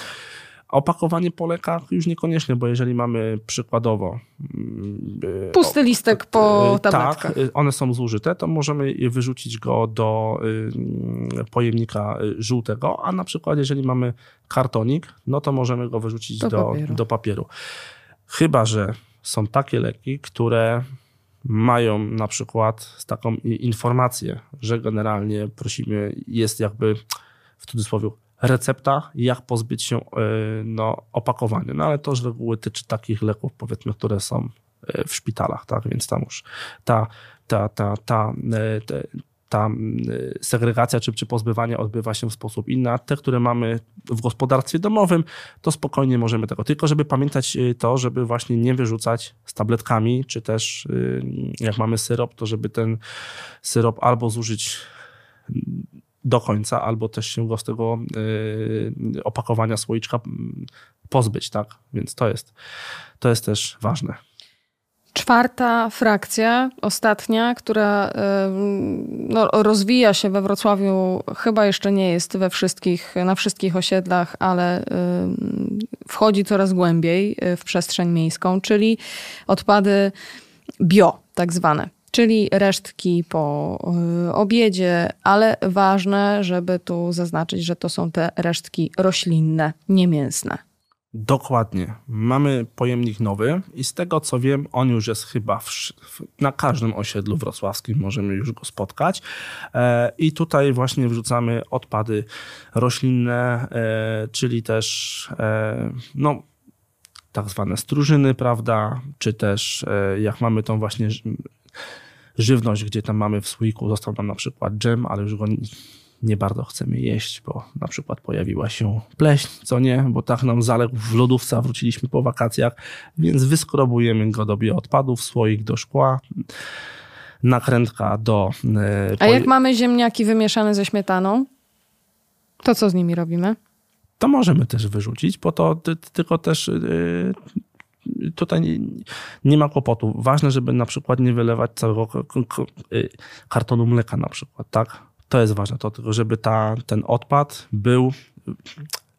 Opakowanie po lekach już niekoniecznie, bo jeżeli mamy przykładowo. Mm, e, Pusty listek po e, tabletkach. Tak, e, one są zużyte, to możemy wyrzucić go do pojemnika żółtego, a na przykład jeżeli mamy kartonik, no to możemy go wyrzucić do, do, papieru. do papieru. Chyba, że są takie leki, które mają na przykład taką informację, że generalnie prosimy, jest jakby w cudzysłowie recepta, jak pozbyć się e, no, opakowania. No ale to z reguły tyczy takich leków, powiedzmy, które są e, w szpitalach, tak? Więc tam już ta, ta, ta, ta, e, ta, ta segregacja czy, czy pozbywanie odbywa się w sposób inny. A te, które mamy w gospodarstwie domowym, to spokojnie możemy tego. Tylko żeby pamiętać to, żeby właśnie nie wyrzucać z tabletkami, czy też jak mamy syrop, to żeby ten syrop albo zużyć do końca, albo też się go z tego yy, opakowania słoiczka mm, pozbyć, tak? Więc to jest, to jest też ważne. Czwarta frakcja, ostatnia, która no, rozwija się we Wrocławiu, chyba jeszcze nie jest we wszystkich, na wszystkich osiedlach, ale wchodzi coraz głębiej y, w przestrzeń miejską, czyli odpady bio, tak zwane czyli resztki po y, obiedzie, ale ważne, żeby tu zaznaczyć, że to są te resztki roślinne, nie mięsne. Dokładnie. Mamy pojemnik nowy i z tego co wiem, on już jest chyba w, na każdym osiedlu wrocławskim, możemy już go spotkać. E, I tutaj właśnie wrzucamy odpady roślinne, e, czyli też e, no, tak zwane strużyny, prawda? Czy też jak mamy tą właśnie żywność, gdzie tam mamy w słoiku, został nam na przykład dżem, ale już go nie bardzo chcemy jeść, bo na przykład pojawiła się pleśń, co nie, bo tak nam zaległ w lodówce, wróciliśmy po wakacjach, więc wyskrobujemy go do bioodpadów, słoik do szkła, nakrętka do... e, A jak mamy ziemniaki wymieszane ze śmietaną, to co z nimi robimy? to możemy też wyrzucić, bo to ty, tylko też yy, tutaj nie, nie ma kłopotu. Ważne, żeby na przykład nie wylewać całego yy, kartonu mleka na przykład, tak? To jest ważne, to tylko żeby ta, ten odpad był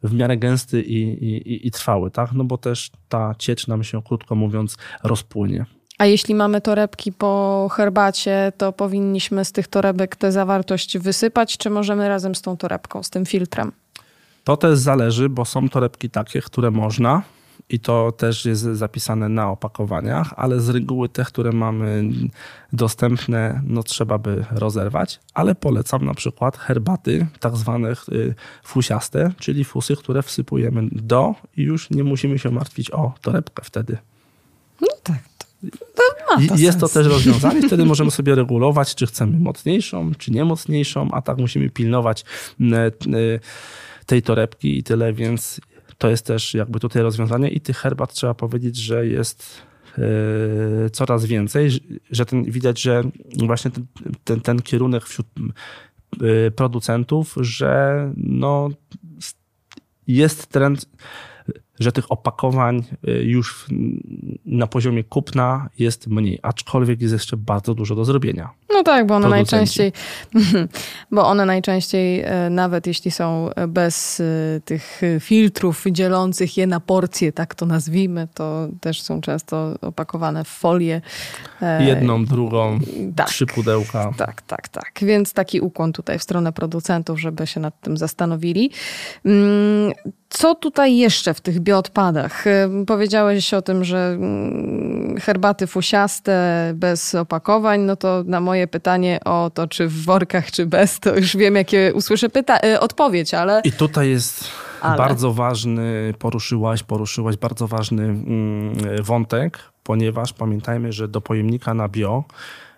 w miarę gęsty i, i, i- i trwały, tak? No bo też ta ciecz nam się, krótko mówiąc, rozpłynie. A jeśli mamy torebki po herbacie, to powinniśmy z tych torebek tę zawartość wysypać, czy możemy razem z tą torebką, z tym filtrem? To też zależy, bo są torebki takie, które można i to też jest zapisane na opakowaniach, ale z reguły te, które mamy dostępne, no trzeba by rozerwać, ale polecam na przykład herbaty tak zwane y, fusiaste, czyli fusy, które wsypujemy do i już nie musimy się martwić o torebkę wtedy. No tak. To, to to Jest to sens. też rozwiązanie, wtedy możemy sobie regulować, czy chcemy mocniejszą, czy nie mocniejszą, a tak musimy pilnować m, e, tej torebki i tyle, więc to jest też jakby tutaj rozwiązanie i tych herbat trzeba powiedzieć, że jest e, coraz więcej, że- ten, widać, że właśnie ten, ten, ten kierunek wśród e, producentów, że no, jest trend, że tych opakowań y, już na poziomie kupna jest mniej, aczkolwiek jest jeszcze bardzo dużo do zrobienia. No tak, bo one Producenci. najczęściej, bo one najczęściej, e, nawet jeśli są bez e, tych e, filtrów dzielących je na porcje, tak to nazwijmy, to też są często opakowane w folię. e, Jedną, drugą, tak. trzy pudełka. Tak, tak, tak. Więc taki ukłon tutaj w stronę producentów, żeby się nad tym zastanowili. Co tutaj jeszcze w tych bioodpadach? Ym, Powiedziałeś o tym, że mm, herbaty fusiaste bez opakowań, no to na moje pytanie o to, czy w workach, czy bez, to już wiem, jakie usłyszę pyta- y, odpowiedź, ale I tutaj jest Ale. bardzo ważny, poruszyłaś, poruszyłaś bardzo ważny mm, wątek, ponieważ pamiętajmy, że do pojemnika na bio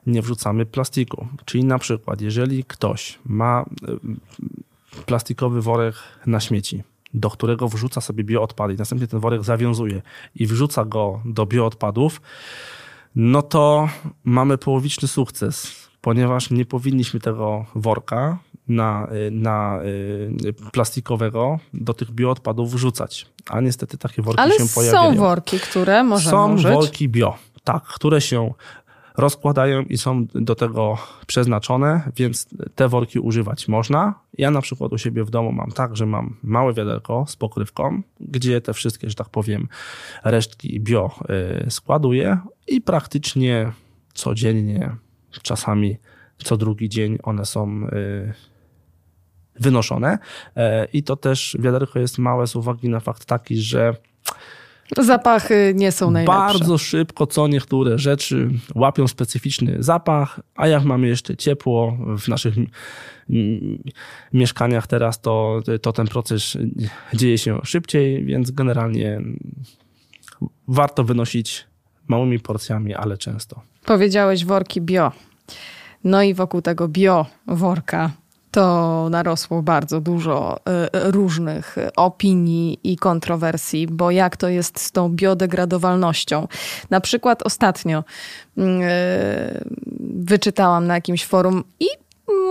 nie wrzucamy plastiku. Czyli na przykład, jeżeli ktoś ma y, plastikowy worek na śmieci, do którego wrzuca sobie bioodpady i następnie ten worek zawiązuje i wrzuca go do bioodpadów, no to mamy połowiczny sukces, ponieważ nie powinniśmy tego worka na, na y, plastikowego do tych bioodpadów wrzucać. A niestety takie worki ale się pojawiają. są worki, które możemy Są użyć. worki bio, tak, które się rozkładają i są do tego przeznaczone, więc te worki używać można. Ja na przykład u siebie w domu mam tak, że mam małe wiaderko z pokrywką, gdzie te wszystkie, że tak powiem, resztki bio y, składuję i praktycznie codziennie, czasami co drugi dzień one są y, wynoszone. E, I to też wiaderko jest małe z uwagi na fakt taki, że Zapachy nie są najlepsze. bardzo szybko co niektóre rzeczy łapią specyficzny zapach, a jak mamy jeszcze ciepło w naszych mieszkaniach teraz, to, to ten proces dzieje się szybciej, więc generalnie warto wynosić małymi porcjami, ale często. Powiedziałeś worki bio. No i wokół tego bio worka to narosło bardzo dużo y, różnych opinii i kontrowersji, bo jak to jest z tą biodegradowalnością. Na przykład ostatnio y, wyczytałam na jakimś forum i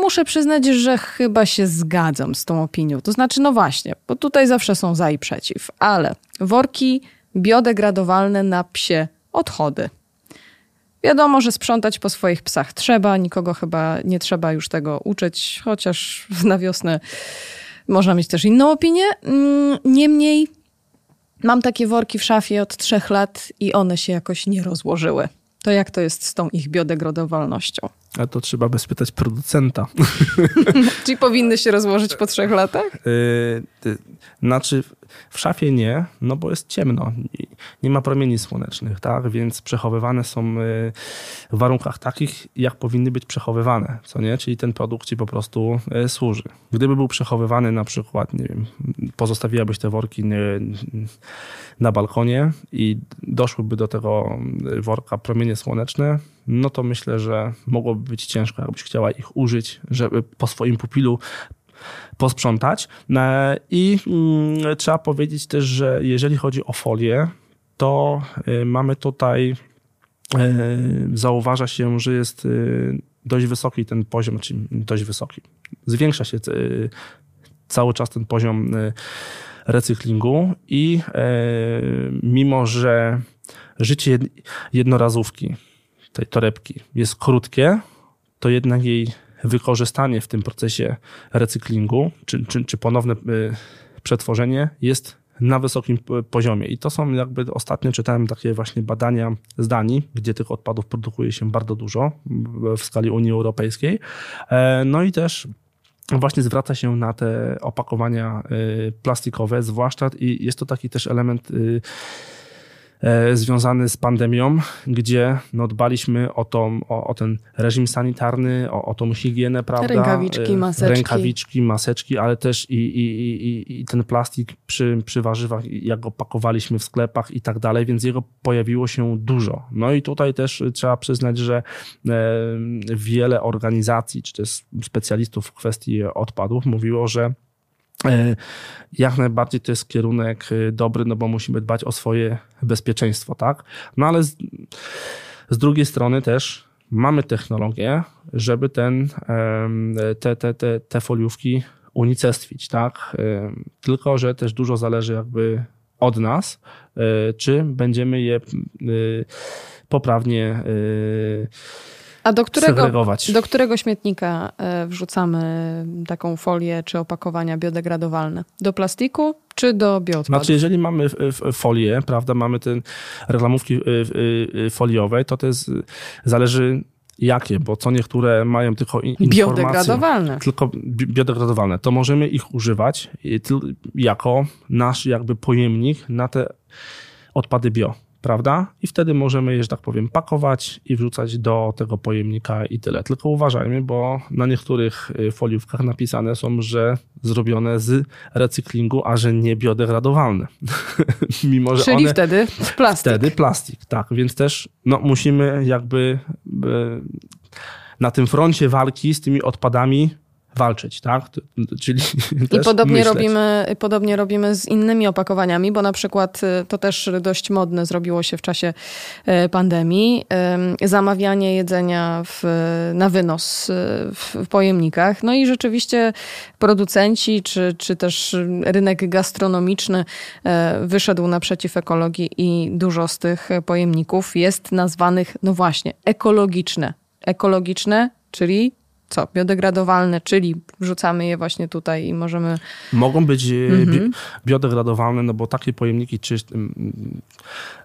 muszę przyznać, że chyba się zgadzam z tą opinią. To znaczy, no właśnie, bo tutaj zawsze są za i przeciw, ale worki biodegradowalne na psie odchody. Wiadomo, że sprzątać po swoich psach trzeba, nikogo chyba nie trzeba już tego uczyć, chociaż na wiosnę można mieć też inną opinię. Mm, Niemniej mam takie worki w szafie od trzech lat i one się jakoś nie rozłożyły. To jak to jest z tą ich biodegradowalnością? A to trzeba by spytać producenta. Czyli powinny się rozłożyć po trzech latach? Yy, Znaczy, w szafie nie, no bo jest ciemno. Nie ma promieni słonecznych, tak? Więc przechowywane są yy, w warunkach takich, jak powinny być przechowywane, co nie? Czyli ten produkt ci po prostu yy, służy. Gdyby był przechowywany na przykład, nie wiem, pozostawiłabyś te worki na balkonie i doszłyby do tego worka promienie słoneczne, no to myślę, że mogłoby być ciężko, jakbyś chciała ich użyć, żeby po swoim pupilu posprzątać. E, I mm, trzeba powiedzieć też, że jeżeli chodzi o folię, to y, mamy tutaj, y, zauważa się, że jest dość wysoki ten poziom, czyli dość wysoki. Zwiększa się cały czas ten poziom recyklingu i mimo, że życie jednorazówki, tej torebki jest krótkie, to jednak jej wykorzystanie w tym procesie recyklingu, czy, czy, czy ponowne przetworzenie jest na wysokim poziomie. I to są jakby ostatnio czytałem takie właśnie badania z Danii, gdzie tych odpadów produkuje się bardzo dużo w skali Unii Europejskiej. E, no i też właśnie zwraca się na te opakowania e, plastikowe, zwłaszcza i jest to taki też element y, związany z pandemią, gdzie no, dbaliśmy o, tą, o, o ten reżim sanitarny, o, o tą higienę, prawda? Rękawiczki, e, maseczki. Rękawiczki, maseczki, ale też i, i, i, i ten plastik przy, przy warzywach, jak go pakowaliśmy w sklepach i tak dalej, więc jego pojawiło się dużo. No i tutaj też trzeba przyznać, że e, wiele organizacji, czy też specjalistów w kwestii odpadów mówiło, że E, jak najbardziej to jest kierunek e, dobry, no bo musimy dbać o swoje bezpieczeństwo, tak? No ale z, z drugiej strony też mamy technologię, żeby ten, te, te, te, te foliówki unicestwić, tak? Tylko, że też dużo zależy jakby od nas, e, czy będziemy je poprawnie a do którego, do którego śmietnika e, wrzucamy taką folię czy opakowania biodegradowalne? Do plastiku czy do bioodpadów? Znaczy, jeżeli mamy folię, prawda, mamy te reklamówki e, e, foliowe, to to jest, zależy jakie, bo co niektóre mają tylko informacje. Biodegradowalne. Tylko biodegradowalne. To możemy ich używać jako nasz jakby pojemnik na te odpady bio prawda? I wtedy możemy je, że tak powiem, pakować i wrzucać do tego pojemnika i tyle. Tylko uważajmy, bo na niektórych y, foliówkach napisane są, że zrobione z recyklingu, a że nie biodegradowalne. Mimo, że Czyli one, wtedy plastik. Wtedy plastik, tak. Więc też no, musimy jakby na tym froncie walki z tymi odpadami walczyć, tak? Czyli I podobnie robimy, podobnie robimy z innymi opakowaniami, bo na przykład y, to też dość modne zrobiło się w czasie y, pandemii. Zamawianie jedzenia w, na wynos y, w pojemnikach. No i rzeczywiście producenci, czy, czy też rynek gastronomiczny wyszedł naprzeciw ekologii i dużo z tych pojemników jest nazwanych, no właśnie, ekologiczne. Ekologiczne, czyli co? Biodegradowalne, czyli wrzucamy je właśnie tutaj i możemy. Mogą być e, mhm. biodegradowalne, no bo takie pojemniki, czy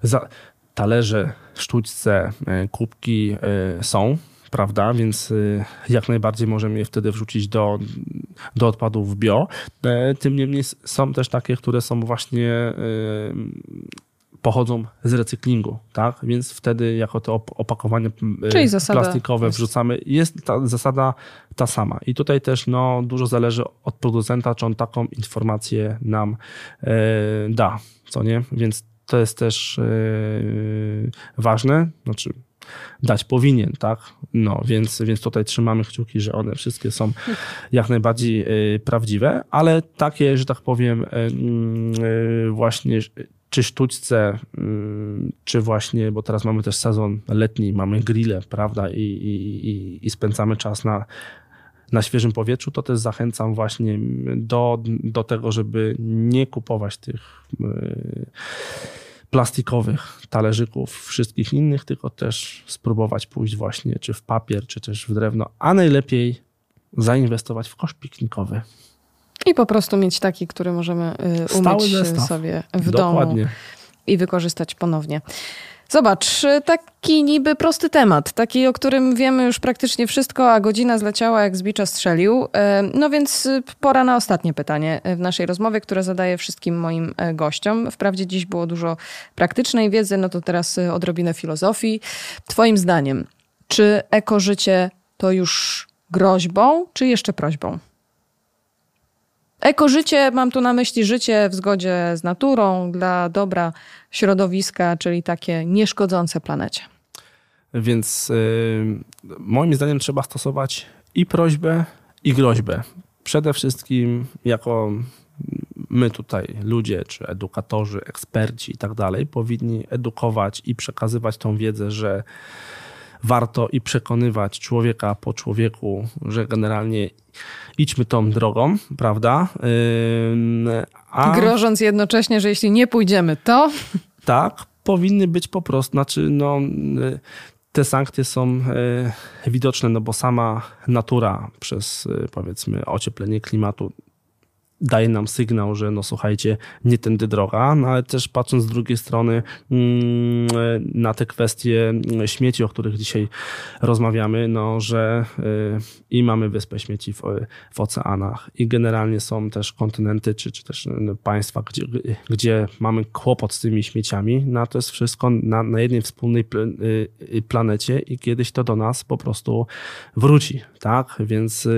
za, talerze, sztućce, e, kubki e, są, prawda? Więc jak najbardziej możemy je wtedy wrzucić do, do odpadów bio. Tym niemniej są też takie, które są właśnie pochodzą z recyklingu, tak? Więc wtedy jako to opakowanie Czyli plastikowe jest. wrzucamy. Jest ta zasada ta sama. I tutaj też no, dużo zależy od producenta, czy on taką informację nam e, da, co nie? Więc to jest też e, ważne. Znaczy, dać powinien, tak? No, więc, więc tutaj trzymamy kciuki, że one wszystkie są jak najbardziej prawdziwe, ale takie, że tak powiem, właśnie czy sztućce, mm, czy właśnie, bo teraz mamy też sezon letni, mamy grille, prawda, i, i, i spędzamy czas na, na świeżym powietrzu, to też zachęcam właśnie do, do tego, żeby nie kupować tych y, plastikowych talerzyków, wszystkich innych, tylko też spróbować pójść właśnie czy w papier, czy też w drewno, a najlepiej zainwestować w kosz piknikowy. I po prostu mieć taki, który możemy y, umyć sobie w Dokładnie. domu i wykorzystać ponownie. Zobacz, taki niby prosty temat, taki, o którym wiemy już praktycznie wszystko, a godzina zleciała jak z bicza strzelił. No więc y, pora na ostatnie pytanie w naszej rozmowie, które zadaję wszystkim moim gościom. Wprawdzie dziś było dużo praktycznej wiedzy, no to teraz y, odrobinę filozofii. Twoim zdaniem, czy ekożycie to już groźbą, czy jeszcze prośbą? Ekożycie, mam tu na myśli życie w zgodzie z naturą, dla dobra środowiska, czyli takie nieszkodzące planecie. Więc yy, moim zdaniem trzeba stosować i prośbę, i groźbę. przede wszystkim jako my tutaj, ludzie, czy edukatorzy, eksperci i tak dalej, powinni edukować i przekazywać tą wiedzę, że warto i przekonywać człowieka po człowieku, że generalnie idźmy tą drogą, prawda? A... Grożąc jednocześnie, że jeśli nie pójdziemy, to. Tak, powinny być po prostu, znaczy, no, te sankcje są widoczne, no bo sama natura przez powiedzmy ocieplenie klimatu daje nam sygnał, że no słuchajcie, nie tędy droga, no ale też patrząc z drugiej strony mm, na te kwestie śmieci, o których dzisiaj rozmawiamy, no że y, i mamy wyspę śmieci w, w oceanach i generalnie są też kontynenty, czy, czy też no, państwa, gdzie, gdzie mamy kłopot z tymi śmieciami, no to jest wszystko na, na jednej wspólnej y, y, planecie i kiedyś to do nas po prostu wróci, tak? Więc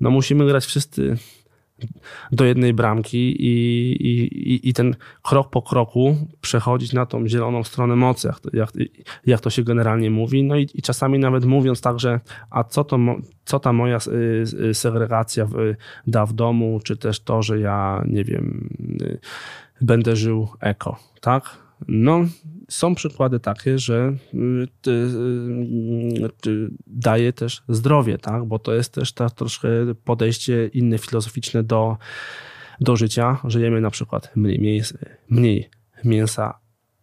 no musimy grać wszyscy do jednej bramki i, i, i ten krok po kroku przechodzić na tą zieloną stronę mocy, jak to, jak, to się generalnie mówi. No i, i czasami nawet mówiąc tak, że a co, to, co ta moja y, y, segregacja w, da w domu, czy też to, że ja, nie wiem, y, będę żył eko, tak? No, są przykłady takie, że y, y, daje też zdrowie, tak? bo to jest też tak troszkę podejście inne filozoficzne do, do życia, że jemy na przykład mniej, mniej mięsa,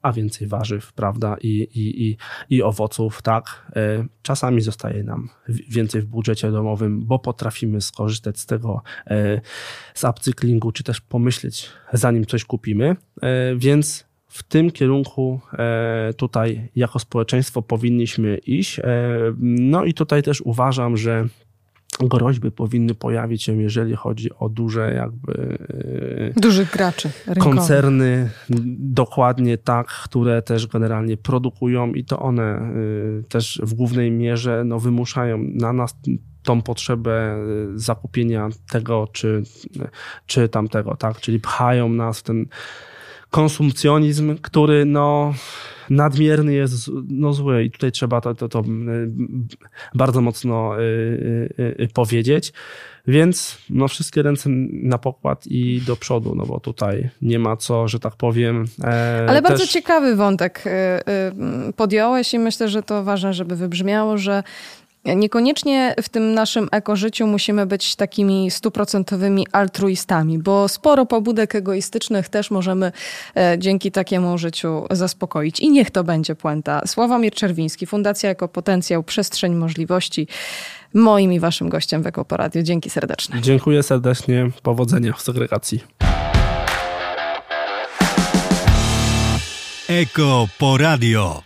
a więcej warzyw, prawda, I, i, i, i owoców, tak. E, czasami zostaje nam więcej w budżecie domowym, bo potrafimy skorzystać z tego, e, z upcyklingu, czy też pomyśleć, zanim coś kupimy, e, więc w tym kierunku e, tutaj jako społeczeństwo powinniśmy iść. E, no i tutaj też uważam, że groźby powinny pojawić się, jeżeli chodzi o duże jakby... E, Dużych graczy rynkowych. Koncerny, dokładnie tak, które też generalnie produkują i to one też w głównej mierze no, wymuszają na nas tą potrzebę zakupienia tego czy, czy tamtego, tak? Czyli pchają nas w ten konsumpcjonizm, który no, nadmierny jest no, zły i tutaj trzeba to, to, to bardzo mocno y, y, y, powiedzieć. Więc no, wszystkie ręce na pokład i do przodu, no bo tutaj nie ma co, że tak powiem. E, Ale też... bardzo ciekawy wątek podjąłeś i myślę, że to ważne, żeby wybrzmiało, że Niekoniecznie w tym naszym ekożyciu musimy być takimi stuprocentowymi altruistami, bo sporo pobudek egoistycznych też możemy e, dzięki takiemu życiu zaspokoić. I niech to będzie puenta. Sławomir Czerwiński, Fundacja Ekopotencjał, Przestrzeń Możliwości. Moim i waszym gościem w Ekoporadiu. Dzięki serdeczne. Dziękuję serdecznie. Powodzenia w segregacji. Eko Poradio.